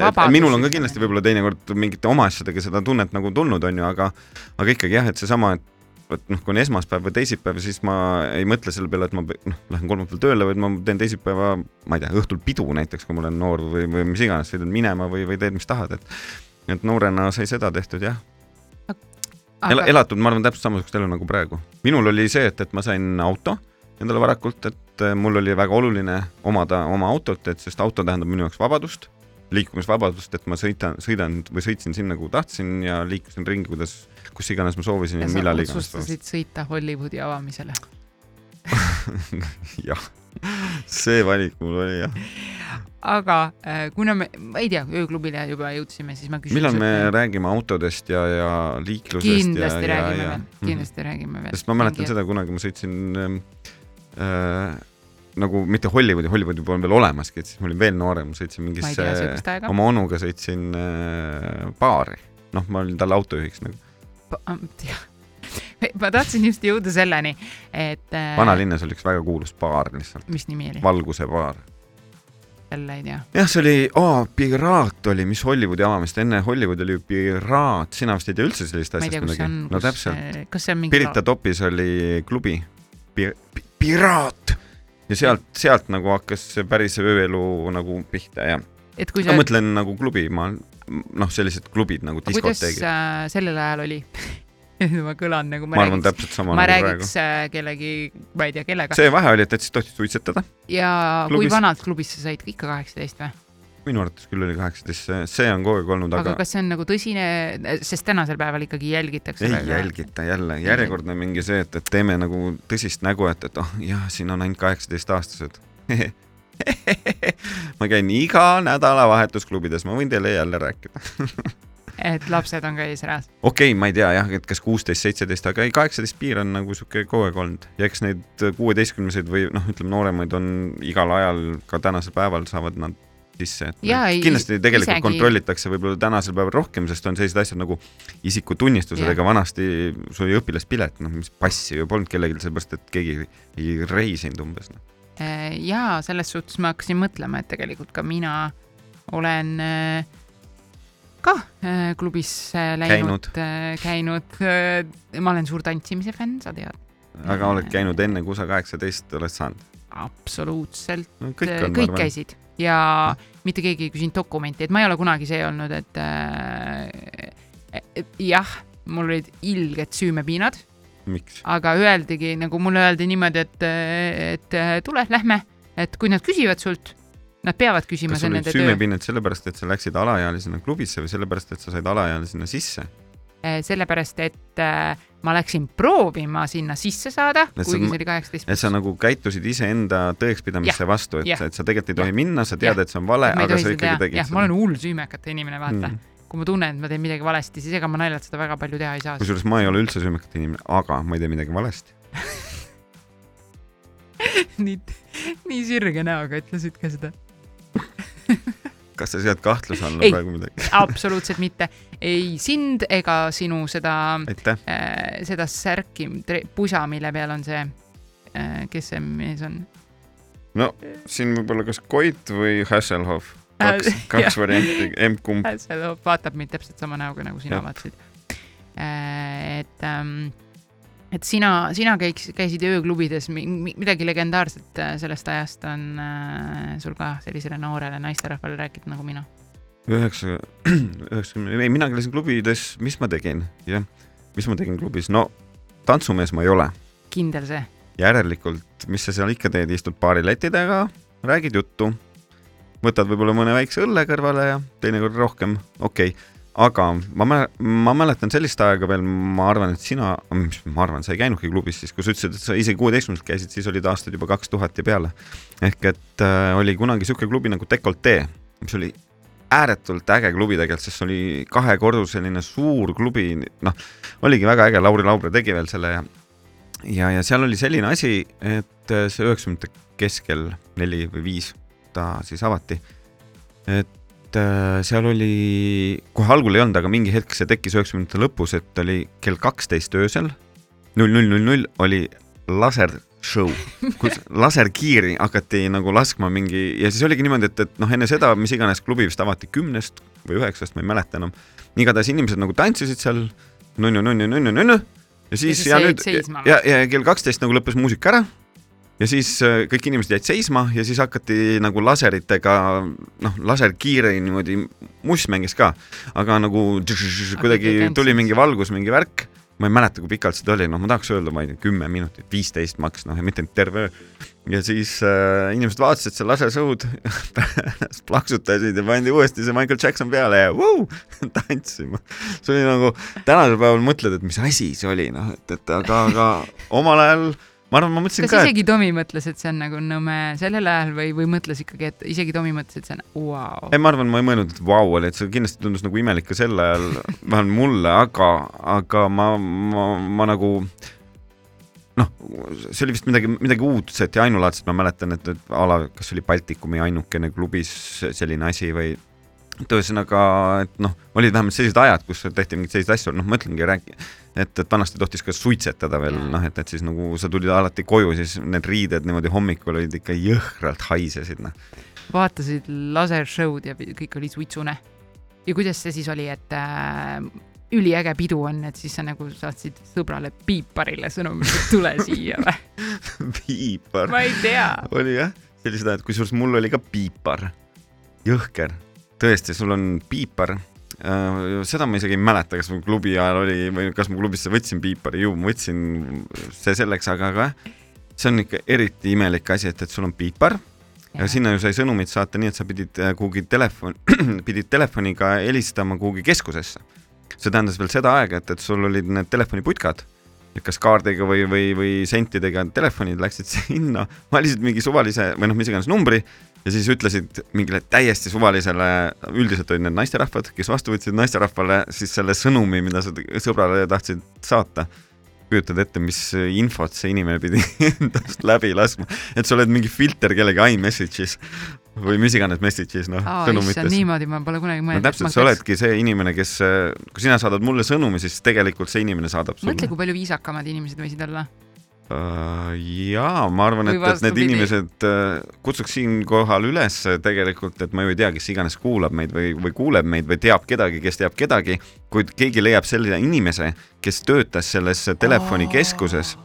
vabadus minul on ka kindlasti võib-olla teinekord mingite oma asjadega seda tunnet nagu tulnud, onju, aga aga ikkagi jah, et seesama, et et noh, kui on esmaspäev või teisipäev, siis ma ei mõtle selle peale, et ma noh, lähen kolmapäeval tööle, vaid ma teen teisipäeva, ma ei tea, õhtul pidu näiteks, kui ma olen noor või, või mis iganes, sõidad minema või, või teed, mis tahad, et et noorena sai seda tehtud jah aga elatud, ma arvan, täpselt samasugust elu nagu praegu. minul oli see, et, et ma sain auto endale varakult, et äh, mul oli väga oluline omada oma autot, et sest auto tähendab minu jaoks vabadust, liikumisvabadust, et ma sõitan, sõidan või sõitsin sinna, kuhu tahtsin ja liikusin ringi, kuidas, kus iganes ma soovisin ja ja millal iganes otsustasid sõita Hollywoodi avamisele. jah, see valik mul oli jah. aga äh, kuna me, ma ei tea, ööklubile juba jõudsime, siis ma küsin. millal me räägime autodest ja, ja liiklusest kindlasti ja, räägime ja veel, kindlasti räägime veel. sest ma mäletan seda kunagi ma sõitsin ähm, äh, nagu mitte Hollywoodi, Hollywoodi polnud veel olemaski, et siis ma olin veel noorem, sõitsin mingisse oma onuga sõitsin äh, baari, noh, ma olin talle autojuhiks nagu. ma tahtsin just jõuda selleni, et. vanalinnas oli üks väga kuulus baar lihtsalt, mis nimi oli? Valguse baar. jälle ei tea. jah, see oli oh,, Piraat oli, mis Hollywoodi avamist, enne Hollywoodi oli ju Piraat, sina vist ei tea üldse sellist asjast kus see on midagi?. no täpselt,. see on mingi. Pirita topis oli klubi Pi, Pi, Piraat ja sealt, sealt nagu hakkas see päris ööelu nagu pihta ja et kui ma sa, mõtlen nagu klubi, ma noh, sellised klubid nagu kuidas diskoteegid, äh, sellel ajal oli? ma kõlan nagu ma arvan täpselt sama ma nagu praegu räägiks. äh, kellegi, ma ei tea kellega see vahe oli, et, et siis tohtis suitsetada, ja klubis- kui vanalt klubis sa said, ikka kaheksateist või? Minu arvates küll oli kaheksateist, see, on kogu aeg olnud, aga aga kas see on nagu tõsine, sest tänasel päeval ikkagi jälgitakse ei. jälgita jälle, järjekordne mingi see, et, et teeme nagu tõsist nägu, et, et oh jah, siin on ainult kaheksateistaastased. ma käin iga nädalavahetus klubides, ma võin teile jälle rääkida. et lapsed on ka eesreas. okei okay,, ma ei tea jah, et kas kuusteist, seitseteist, aga ei, kaheksateist piir on nagu sihuke kogu aeg olnud ja eks neid kuueteistkümneseid või noh, ütleme nooremaid on igal ajal ka tänasel päeval saavad nad sisse, et ei, kindlasti tegelikult isegi- kontrollitakse võib-olla tänasel päeval rohkem, sest on sellised asjad nagu isikutunnistused, ega vanasti sul oli õpilaspilet, noh, mis passi ju polnud kellelgi, sellepärast et keegi ei reisinud umbes no.. ja selles suhtes ma hakkasin mõtlema, et tegelikult ka mina olen äh, ka äh, klubis äh, läinud, käinud, ma olen suur tantsimise fänn, sa tead. aga oled käinud enne, kui sa kaheksateist oled saanud absoluutselt, no,? kõik kõik käisid ja mitte keegi ei küsinud dokumenti, et ma ei ole kunagi see olnud, et äh, jah, mul olid ilged süümepiinad, aga öeldigi nagu mulle öeldi niimoodi, et, et tule, lähme, et kui nad küsivad sult, nad peavad küsima, kas sul olid süümepinnad sellepärast, et sa läksid alaealisena klubisse või sellepärast, et sa said alaealisena sisse? sellepärast, et äh, ma läksin proovima sinna sisse saada, kuigi see oli kaheksateist et sa nagu käitusid iseenda tõekspidamisse vastu, et et sa tegelikult ei tohi jah, minna, sa tead, et see on vale, aga sa ikkagi tegid jah, ma olen hull süümekate inimene, vaata Mm. kui ma tunnen, et ma teen midagi valesti, siis ega ma naljalt seda väga palju teha ei saa. kusjuures ma ei ole üldse süümekate inimene, aga ma ei tee midagi valesti. nii, nii sirge näoga ütlesid ka seda. kas sa sead kahtluse alla praegu midagi? absoluutselt mitte, ei sind ega sinu seda äh, seda särki, pusa, mille peal on see äh,, kes see mees on? no siin võib olla kas Koit või Hasselhoff. Äh, kaks, kaks varianti, emb-kumb. see vaatab mind täpselt sama näoga, nagu sina Jah. vaatasid. et ähm,, et sina, sina käiks, käisid ööklubides, midagi legendaarset äh, sellest ajast on äh, sul ka sellisele noorele naisterahvale rääkida nagu mina. üheksa, üheksakümne, ei mina käisin klubides, mis ma tegin, jah, mis ma tegin klubis, no tantsumees ma ei ole, kindel see? järelikult, mis sa seal ikka teed, istud baari leti taga, räägid juttu, võtad võib-olla mõne väikse õlle kõrvale ja teinekord rohkem, okei okay., aga ma mä-, ma mäletan sellist aega veel, ma arvan, et sina, ma arvan, sa ei käinudki klubis siis, kui sa ütlesid, et sa isegi kuueteistkümneselt käisid, siis olid aastad juba kaks tuhat ja peale. ehk et äh, oli kunagi sihuke klubi nagu Decolte, mis oli ääretult äge klubi tegelikult, sest see oli kahekorruseline suur klubi, noh, oligi väga äge, Lauri Laubre tegi veel selle ja ja, ja seal oli selline asi, et äh, see üheksakümnendate keskel neli või viis ta siis avati. et äh, seal oli, kohe algul ei olnud, aga mingi hetk see tekkis üheksakümnendate lõpus, et oli kell kaksteist öösel, null null null null oli lasershow, kus laserkiiri hakati nagu laskma mingi ja siis oligi niimoodi, et, et noh, enne seda, mis iganes klubi vist avati kümnest või üheksast, ma ei mäleta enam. igatahes inimesed nagu tantsisid seal nunnu-nunnu-nunnu-nunnu ja siis ja, jäid nüüd seisma ja, ja kell kaksteist nagu lõppes muusika ära ja siis äh, kõik inimesed jäid seisma ja siis hakati nagu laseritega, noh, laserkiire niimoodi, must mängis ka, aga nagu kuidagi tantsid. tuli mingi valgus, mingi värk. Ma ei mäleta, kui pikalt seda oli, noh, ma tahaks öelda, ma ei tea, kümme minutit, viisteist maks, noh, ja mitte terve öö. ja siis äh, inimesed vaatasid seal lasershow'd, plaksutasid ja pandi uuesti see Michael Jackson peale ja vuu, tantsima. see oli nagu, tänasel päeval mõtled, et mis asi see oli, noh, et, et aga, aga omal ajal ma arvan, ma mõtlesin kas ka, et isegi Tomi mõtles, et see on nagu nõme sellel ajal või, või mõtles ikkagi, et isegi Tomi mõtles, et see on vau. Ei, ma arvan, ma ei mõelnud, et vau oli, et see kindlasti tundus nagu imelik ka sel ajal, vähemalt mulle, aga, aga ma, ma, ma nagu noh, see oli vist midagi, midagi uudset ja ainulaadset, ma mäletan, et, et a la, kas oli Baltikumi ainukene klubis selline asi või et ühesõnaga, et noh, olid vähemalt sellised ajad, kus tehti mingeid selliseid asju, noh, ma ütlengi, räägi-, et, et vanasti tohtis ka suitsetada veel, noh, et, et siis nagu sa tulid alati koju, siis need riided niimoodi hommikul olid ikka jõhkralt haisesid, noh. vaatasid lasershow'd ja kõik oli suitsune. ja kuidas see siis oli, et äh, üliäge pidu on, et siis sa nagu saatsid sõbrale piiparile sõnumi, et tule siia või? piipar ma ei tea. oli jah, sellised ajad, kusjuures mul oli ka piipar, jõhker, tõesti, sul on piipar. Seda ma isegi ei mäleta, kas mul klubi ajal oli või kas ma klubisse võtsin piipari, ju ma võtsin, see selleks, aga, aga see on ikka eriti imelik asi, et, et sul on piipar ja sinna ju sai sõnumit saata nii, et sa pidid äh, kuhugi telefon, pidid telefoniga helistama kuhugi keskusesse. see tähendas veel seda aega, et, et sul olid need telefoniputkad, kas kaardiga või, või, või sentidega telefonid läksid sinna, valisid mingi suvalise või noh, mis iganes numbri ja siis ütlesid mingile täiesti suvalisele, üldiselt olid need naisterahvad, kes vastu võtsid naisterahvale siis selle sõnumi, mida sa sõbrale tahtsid saata kujutad ette, mis infot see inimene pidi endast läbi laskma, et sa oled mingi filter kellegi iMessage'is või mis iganes message'is, noh, sõnumites. niimoodi ma pole kunagi no mõelnud. täpselt, sa oledki see inimene, kes, kui sina saadad mulle sõnumi, siis tegelikult see inimene saadab mõtle, sulle. kui palju viisakamad inimesed võisid olla. jaa, ma arvan, et, et need inimesed äh, kutsuks siinkohal üles tegelikult, et ma ju ei tea, kes iganes kuulab meid või, või kuuleb meid või teab kedagi, kes teab kedagi, kuid keegi leiab selle inimese, kes töötas selles telefonikeskuses.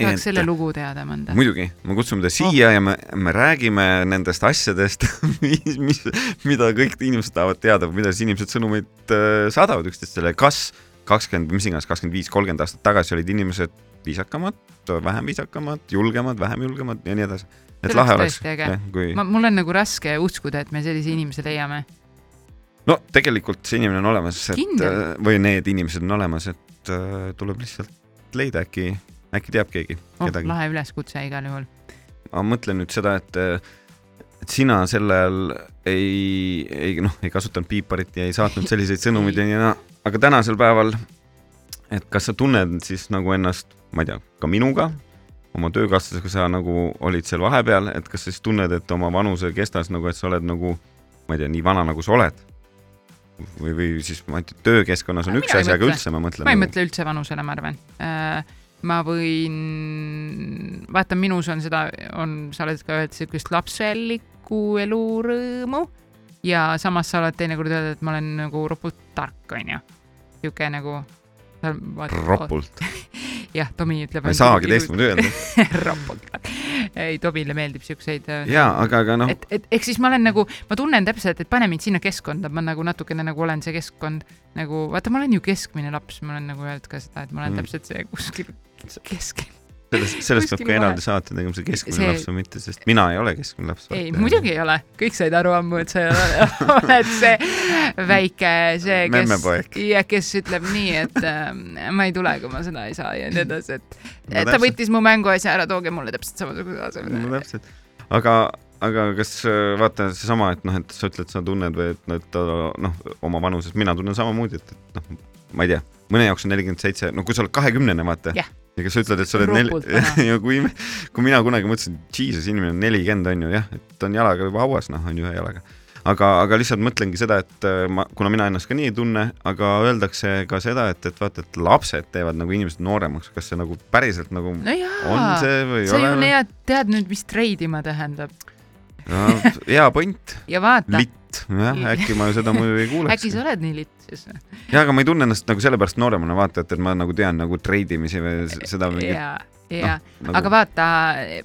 tahaks selle lugu teada mõnda. muidugi, me kutsume ta siia ja me, me räägime nendest asjadest, mis, mis, mida kõik inimesed tahavad teada, kuidas inimesed sõnumeid äh, saadavad üksteisele, kas kakskümmend, mis iganes, kakskümmend viis, kolmkümmend aastat tagasi olid inimesed viisakamad, vähem viisakamad, julgemad, vähem julgemad ja nii edasi. et lahe oleks kui ma, mul on nagu raske uskuda, et me sellise inimese leiame. no tegelikult see inimene on olemas, et äh, või need inimesed on olemas, et äh, tuleb lihtsalt leida äkki, äkki teab keegi oh, kedagi. lahe üleskutse igal juhul. ma mõtlen nüüd seda, et, et sina sel ajal ei, ei noh, ei kasutanud piiparit ja ei saatnud selliseid sõnumeid ja nii, aga tänasel päeval, et kas sa tunned siis nagu ennast, ma ei tea, ka minuga, oma töökaaslasega sa nagu olid seal vahepeal, et kas sa siis tunned, et oma vanuse kestas nagu, et sa oled nagu, ma ei tea, nii vana, nagu sa oled? või, või siis ma ei tea, töökeskkonnas on Mina üks asi, aga üldse ma mõtlen. ma ei mõtle üldse vanusele, ma arvan. ma võin, vaata, minus on seda, on, sa oled ka öelnud siukest lapselikku elurõõmu ja samas sa oled teinekord öelnud, et ma olen nagu ropult tark, onju. siuke nagu. ropult, jah, Tomi ütleb. ma ei saagi teistmoodi öelda. ropult. ei, Tomile meeldib siukseid. jaa, aga, aga noh, et, et ehk siis ma olen nagu, ma tunnen täpselt, et pane mind sinna keskkonda, ma nagu natukene nagu olen see keskkond nagu, vaata, ma olen ju keskmine laps, ma olen nagu öelnud ka seda, et ma olen mm. täpselt see kuskil keskel. Sellest, sellest peab ka eraldi saate tegema, see keskmine See- laps või mitte, sest mina ei ole keskmine laps. ei, muidugi ei ole, kõik said aru ammu, et sa oled see väike, see, kes ja kes ütleb nii, et äh, ma ei tule, kui ma seda ei saa ja nii edasi, et No et ta võttis mu mänguasja ära, tooge mulle täpselt samasuguse no aseme. täpselt, aga, aga kas vaata seesama, et noh, et sa ütled, sa tunned või et noh, et ta noh, oma vanuses, mina tunnen samamoodi, et, et noh, ma ei tea, mõne jaoks on nelikümmend seitse, no kui sa oled kahekümnene, vaata Jah. Ja kes sa ütled, et sa oled neli ja kui, kui mina kunagi mõtlesin, jesus, inimene on nelikümmend on ju jah, et on jalaga juba hauas, noh, on ju ühe jalaga. Aga, aga lihtsalt mõtlengi seda, et äh, ma, kuna mina ennast ka nii ei tunne, aga öeldakse ka seda, et, et vaata, et lapsed teevad nagu inimesed nooremaks, kas see nagu päriselt nagu no on jaa, see või ei sa ju ole? tead, tead nüüd, mis treidima tähendab. No, hea point, ja vaata, litt, jah, äkki ma seda muidu ei kuuleks äkki. sa oled nii litt siis. jaa, aga ma ei tunne ennast nagu sellepärast nooremana, vaata, et, et ma nagu tean nagu treidimisi või seda mingit ja, ja, nagu, aga vaata,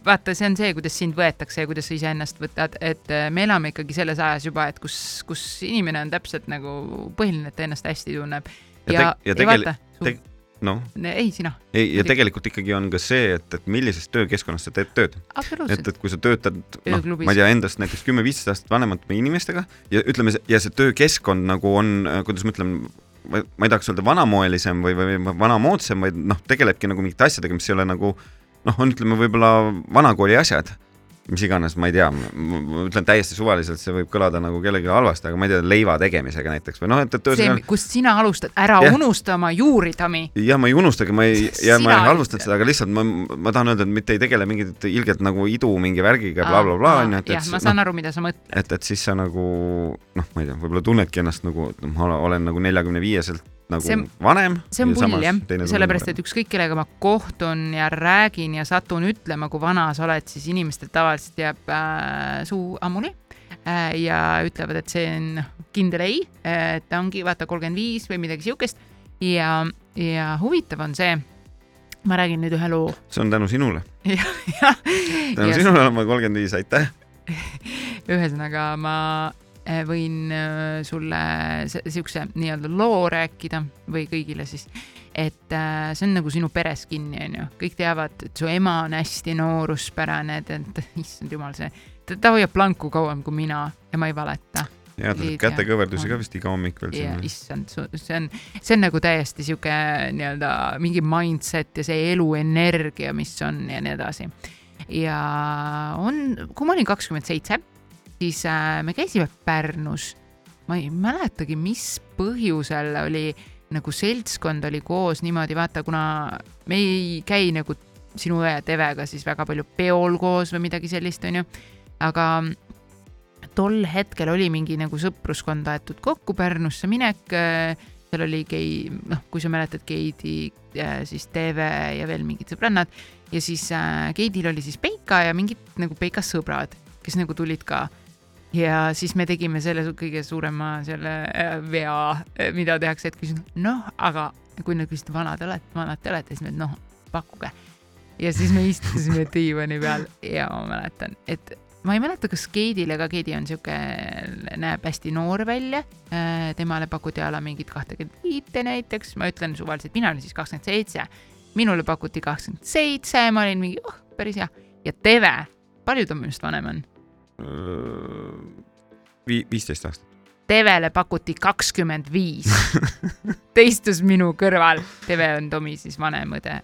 vaata, see on see, kuidas sind võetakse ja kuidas sa iseennast võtad, et äh, me elame ikkagi selles ajas juba, et kus, kus inimene on täpselt nagu põhiline, et ta ennast hästi tunneb. Ja ja, ja ja, vaata, teg- noh, ei sina, ei ja tegelikult ikkagi on ka see, et, et millises töökeskkonnas sa teed tööd, et, et kui sa töötad, noh, ma ei tea, endast näiteks kümme-viisteist aastat vanemate inimestega ja ütleme, ja see töökeskkond nagu on, kuidas ma ütlen, ma ma ei tahaks öelda vanamoelisem või, või vanamoodsam, vaid noh, tegelebki nagu mingite asjadega, mis ei ole nagu noh, on ütleme võib-olla vanakooli asjad, mis iganes, ma ei tea, ma ütlen täiesti suvaliselt, see võib kõlada nagu kellelegi halvasti, aga ma ei tea, leiva tegemisega näiteks või noh, et, et see ühesõnaga, kust sina alustad, ära Jah. unusta oma juuri, Tami. jah, ma ei unustagi, ma ei, ja ma ei halvustanud seda, aga lihtsalt ma, ma tahan öelda, et mitte ei tegele mingit ilgelt nagu idu mingi värgiga blablabla onju, et, jah, et ma noh, saan aru, mida sa mõtled. et, et siis sa nagu noh, ma ei tea, võib-olla tunnedki ennast nagu, et noh, ma olen- olen nagu neljakümne viieselt nagu See vanem. see on pull jah, sellepärast et ükskõik kellega ma kohtun ja räägin ja satun ütlema, kui vana sa oled, siis inimestel tavaliselt jääb äh, suu ammuli äh, ja ütlevad, et see on kindel ei, et ta ongi vaata kolmkümmend viis või midagi siukest ja, ja huvitav on see, ma räägin nüüd ühe loo. see on tänu sinule, tänu ja sinule olen ma kolmkümmend viis, aitäh. ühesõnaga ma äh, võin äh, sulle se- siukse nii-öelda loo rääkida või kõigile siis, et äh, see on nagu sinu peres kinni, onju, kõik teavad, et su ema on hästi nooruspärane, et, issand jumal, see, ta, hoiab planku kauem kui mina ja ma ei valeta. ja ta teeb kätekõverdusi ka vist iga hommik veel sinna. issand, see on, see on nagu täiesti sihuke nii-öelda mingi mindset ja see eluenergia, mis on ja nii edasi. ja on, kui ma olin kakskümmend seitse, siis äh, me käisime Pärnus. ma ei mäletagi, mis põhjusel oli nagu seltskond oli koos niimoodi, vaata, kuna me ei käi nagu sinu õe Tevega siis väga palju peol koos või midagi sellist, onju. aga tol hetkel oli mingi nagu sõpruskond aetud kokku Pärnusse minek. seal oli Kei, noh, kui sa mäletad Keidi, siis TV ja veel mingid sõbrannad ja siis äh, Keidil oli siis Peika ja mingid nagu Peika sõbrad, kes nagu tulid ka ja siis me tegime selle kõige suurema selle äh, vea, mida tehakse, et küsin, noh, aga kui nad küsisid, vanad te olete, vanad te olete, siis me, noh, pakkuge. ja siis me istusime diivani peal ja ma mäletan, et ma ei mäleta, kas Keidil, aga Keidi on sihuke, näeb hästi noor välja. temale pakuti a la mingit kahtekümmet viite näiteks, ma ütlen suvaliselt, mina olin siis kakskümmend seitse. minule pakuti kakskümmend seitse, ma olin mingi, oh, päris hea. ja Teve, palju ta minust vanem on? Vi-, viisteist aastat. Tevele pakuti kakskümmend viis. ta istus minu kõrval, Teve on Tomi siis vanem õde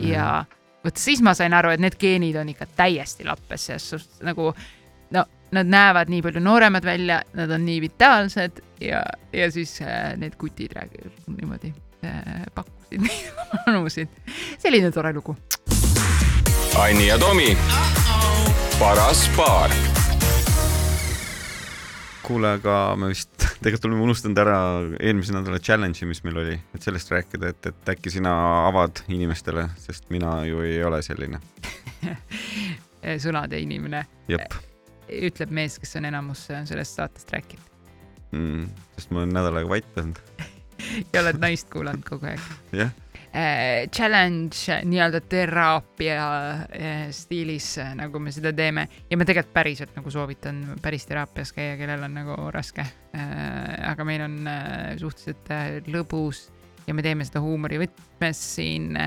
ja vot siis ma sain aru, et need geenid on ikka täiesti lappes selles suhtes nagu no nad näevad nii palju nooremad välja, nad on nii vitaalsed ja, ja siis äh, need kutid räägivad niimoodi äh,, pakkusid neid vanusid. selline tore lugu. Anni ja Tomi, paras paar kuule, aga me vist tegelikult oleme unustanud ära eelmise nädala challenge'i, mis meil oli, et sellest rääkida, et, et äkki sina avad inimestele, sest mina ju ei ole selline. sõnade inimene, ütleb mees, kes on enamus sellest saatest rääkinud mm,, sest ma olen nädal aega vait olnud. ja oled naist kuulanud kogu aeg. jah, challenge nii-öelda teraapia äh, stiilis, nagu me seda teeme. Ja ma tegelikult päriselt nagu soovitan päris teraapias käia, kellel on nagu raske. Aga meil on suhteliselt lõbus ja me teeme seda huumorivõtmes siin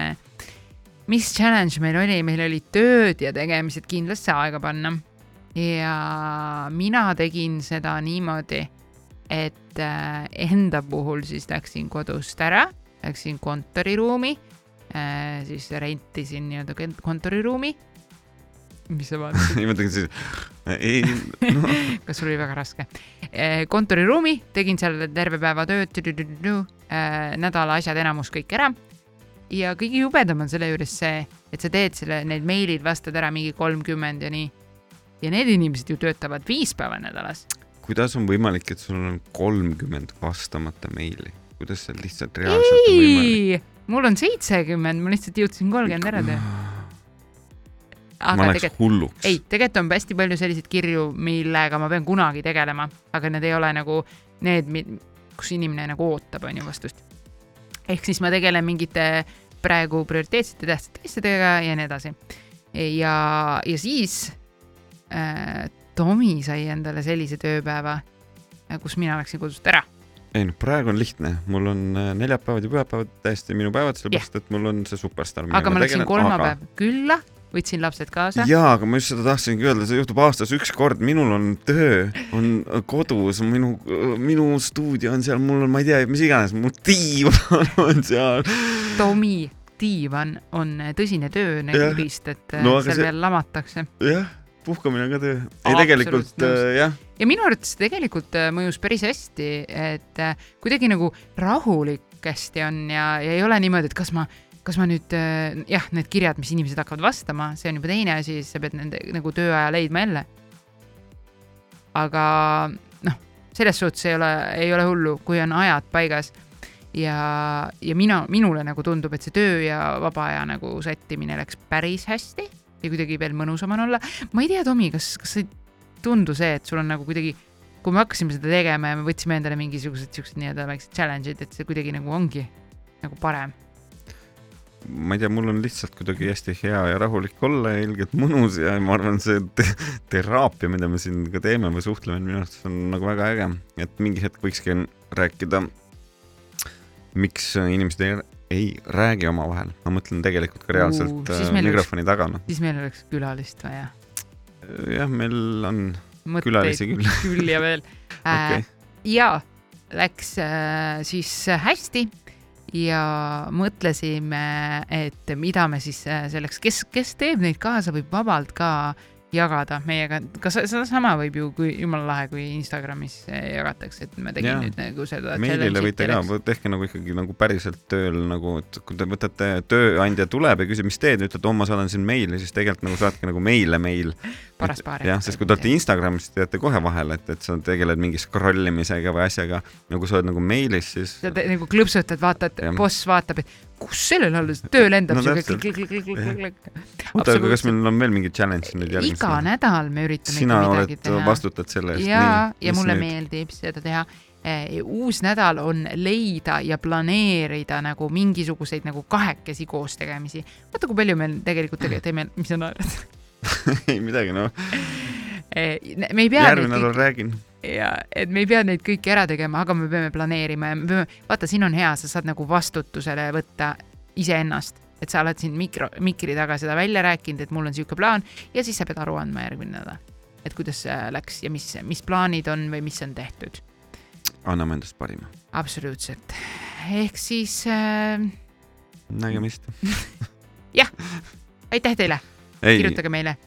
mis challenge meil oli, meil olid tööd ja tegemised kindlasti aega panna. ja mina tegin seda niimoodi, et enda puhul siis läksin kodust ära, läksin kontoriruumi, äh, siis rentisin nii-öelda kontoriruumi. mis sa vaatasid? ei, ma tegin siis, ei no. kas sul oli väga raske? Äh, kontoriruumi, tegin seal terve päeva tööd, nädala asjad enamus kõik ära ja kõige jubedam on selle juures see, et sa teed selle, need meilid vastad ära mingi kolmkümmend ja nii. ja need inimesed ju töötavad viis päeva nädalas. kuidas on võimalik, et sul on kolmkümmend vastamata meili? Kuidas see lihtsalt reaalselt ei, on võimalik? mul on seitsekümmend, ma lihtsalt jõudsin kolmkümmend ära teha. ma läheks hulluks. ei, tegelikult on hästi palju selliseid kirju, millega ma pean kunagi tegelema, aga need ei ole nagu need, kus inimene nagu ootab, on ju, vastust ehk siis ma tegelen mingite praegu prioriteetsete tähtsate asjadega ja nii edasi. ja, ja siis äh, Tomi sai endale sellise tööpäeva, kus mina läksin kodust ära ei noh, praegu on lihtne, mul on äh, neljapäevad ja pühapäevad täiesti minu päevad, sellepärast yeah. et mul on see superstaar. aga ma läksin kolmapäev aga... külla võtsin lapsed kaasa. jaa, aga ma just seda tahtsingi öelda, see juhtub aastas üks kord, minul on töö, on kodus, minu, minu stuudio on seal, mul on, ma ei tea, mis iganes, mu diivan on seal. Tomi, diivan on tõsine töö nagu vist, et no, seal see... veel lamatakse. jah, puhkamine on ka töö. ei, tegelikult äh, jah ja minu arvates tegelikult äh, mõjus päris hästi, et äh, kuidagi nagu rahulik hästi on ja, ja ei ole niimoodi, et kas ma kas ma nüüd äh, jah, need kirjad, mis inimesed hakkavad vastama, see on juba teine asi, siis sa pead nende nagu tööaja leidma jälle. aga noh, selles suhtes ei ole, ei ole hullu, kui on ajad paigas ja, ja mina, minule nagu tundub, et see töö ja vaba aja nagu sättimine läks päris hästi ja kuidagi veel mõnusam on olla. ma ei tea, Tomi, kas, kas ei tundu see, et sul on nagu kuidagi, kui me hakkasime seda tegema ja me võtsime endale mingisugused siuksed nii-öelda väiksed challenge'id, et see kuidagi nagu ongi nagu parem ma ei tea, mul on lihtsalt kuidagi hästi hea ja rahulik olla ja ilgelt mõnus ja ma arvan, see te teraapia, mida me siin ka teeme või suhtleme, minu arvates on nagu väga äge, et mingi hetk võikski rääkida, miks inimesed ei, räägi omavahel, ma mõtlen tegelikult ka reaalselt uh, mikrofoni oleks, taga. siis meil oleks külalist vaja. jah, meil on Mõtteid külalisi küll. küll ja veel okay. äh,. ja läks äh, siis hästi ja mõtlesime, et mida me siis äh, selleks, kes, kes teeb neid kaasa, võib vabalt ka jagada meiega, kas sedasama võib ju, kui jumala lahe, kui Instagramis jagatakse, et ma tegin ja. nüüd nagu seda. meilile võite ka, tehke nagu ikkagi nagu päriselt tööl nagu, et kui te võtate, tööandja tuleb ja küsib, mis teed, ütlete, oh ma saadan siin meili, siis tegelikult nagu saatke nagu meile meil. paras paari. jah, sest kui te olete Instagramis, te teate kohe vahele, et, et sa tegeled mingi scroll imisega või asjaga. no kui sa oled nagu meilis, siis. nagu klõpsutad, vaatad, boss vaatab, et kus sellel alles töö lendab no, siuke. oota, aga kas meil on veel mingi challenge nüüd järgmisel? iga nädal me üritame sina oled, vastutad selle eest. ja, ja mulle nüüd? meeldib seda teha. Eh, uus nädal on leida ja planeerida nagu mingisuguseid nagu kahekesi koos tegemisi. vaata, kui palju me tegelikult teeme, mis sa naerad ei midagi, noh. me ei pea. järgmine nädal räägin ja et me ei pea neid kõiki ära tegema, aga me peame planeerima ja me peame, vaata, siin on hea, sa saad nagu vastutusele võtta iseennast, et sa oled siin mikro, mikri taga seda välja rääkinud, et mul on niisugune plaan ja siis sa pead aru andma järgmine nädal, et kuidas see läks ja mis, mis plaanid on või mis on tehtud. anname endast parima. absoluutselt, ehk siis äh.... nägemist. Jah, aitäh teile, kirjutage meile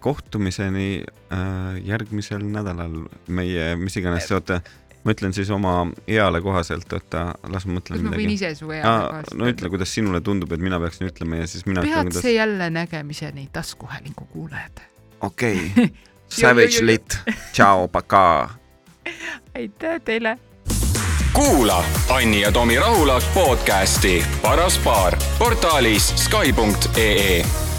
kohtumiseni äh, järgmisel nädalal meie, mis iganes, oota, ma ütlen siis oma eale kohaselt, oota, las ma mõtlen kas midagi. ma võin ise su eale kohaselt? no ütle, kuidas sinule tundub, et mina peaksin ütlema ja siis mina peatse kuidas... jälle nägemiseni, taskuhäälingu kuulajad. okei okay. Savage lit, tšau, pakaa. aitäh teile. kuula Anni ja Tomi Rahula podcasti Paras paar portaalis Skype.ee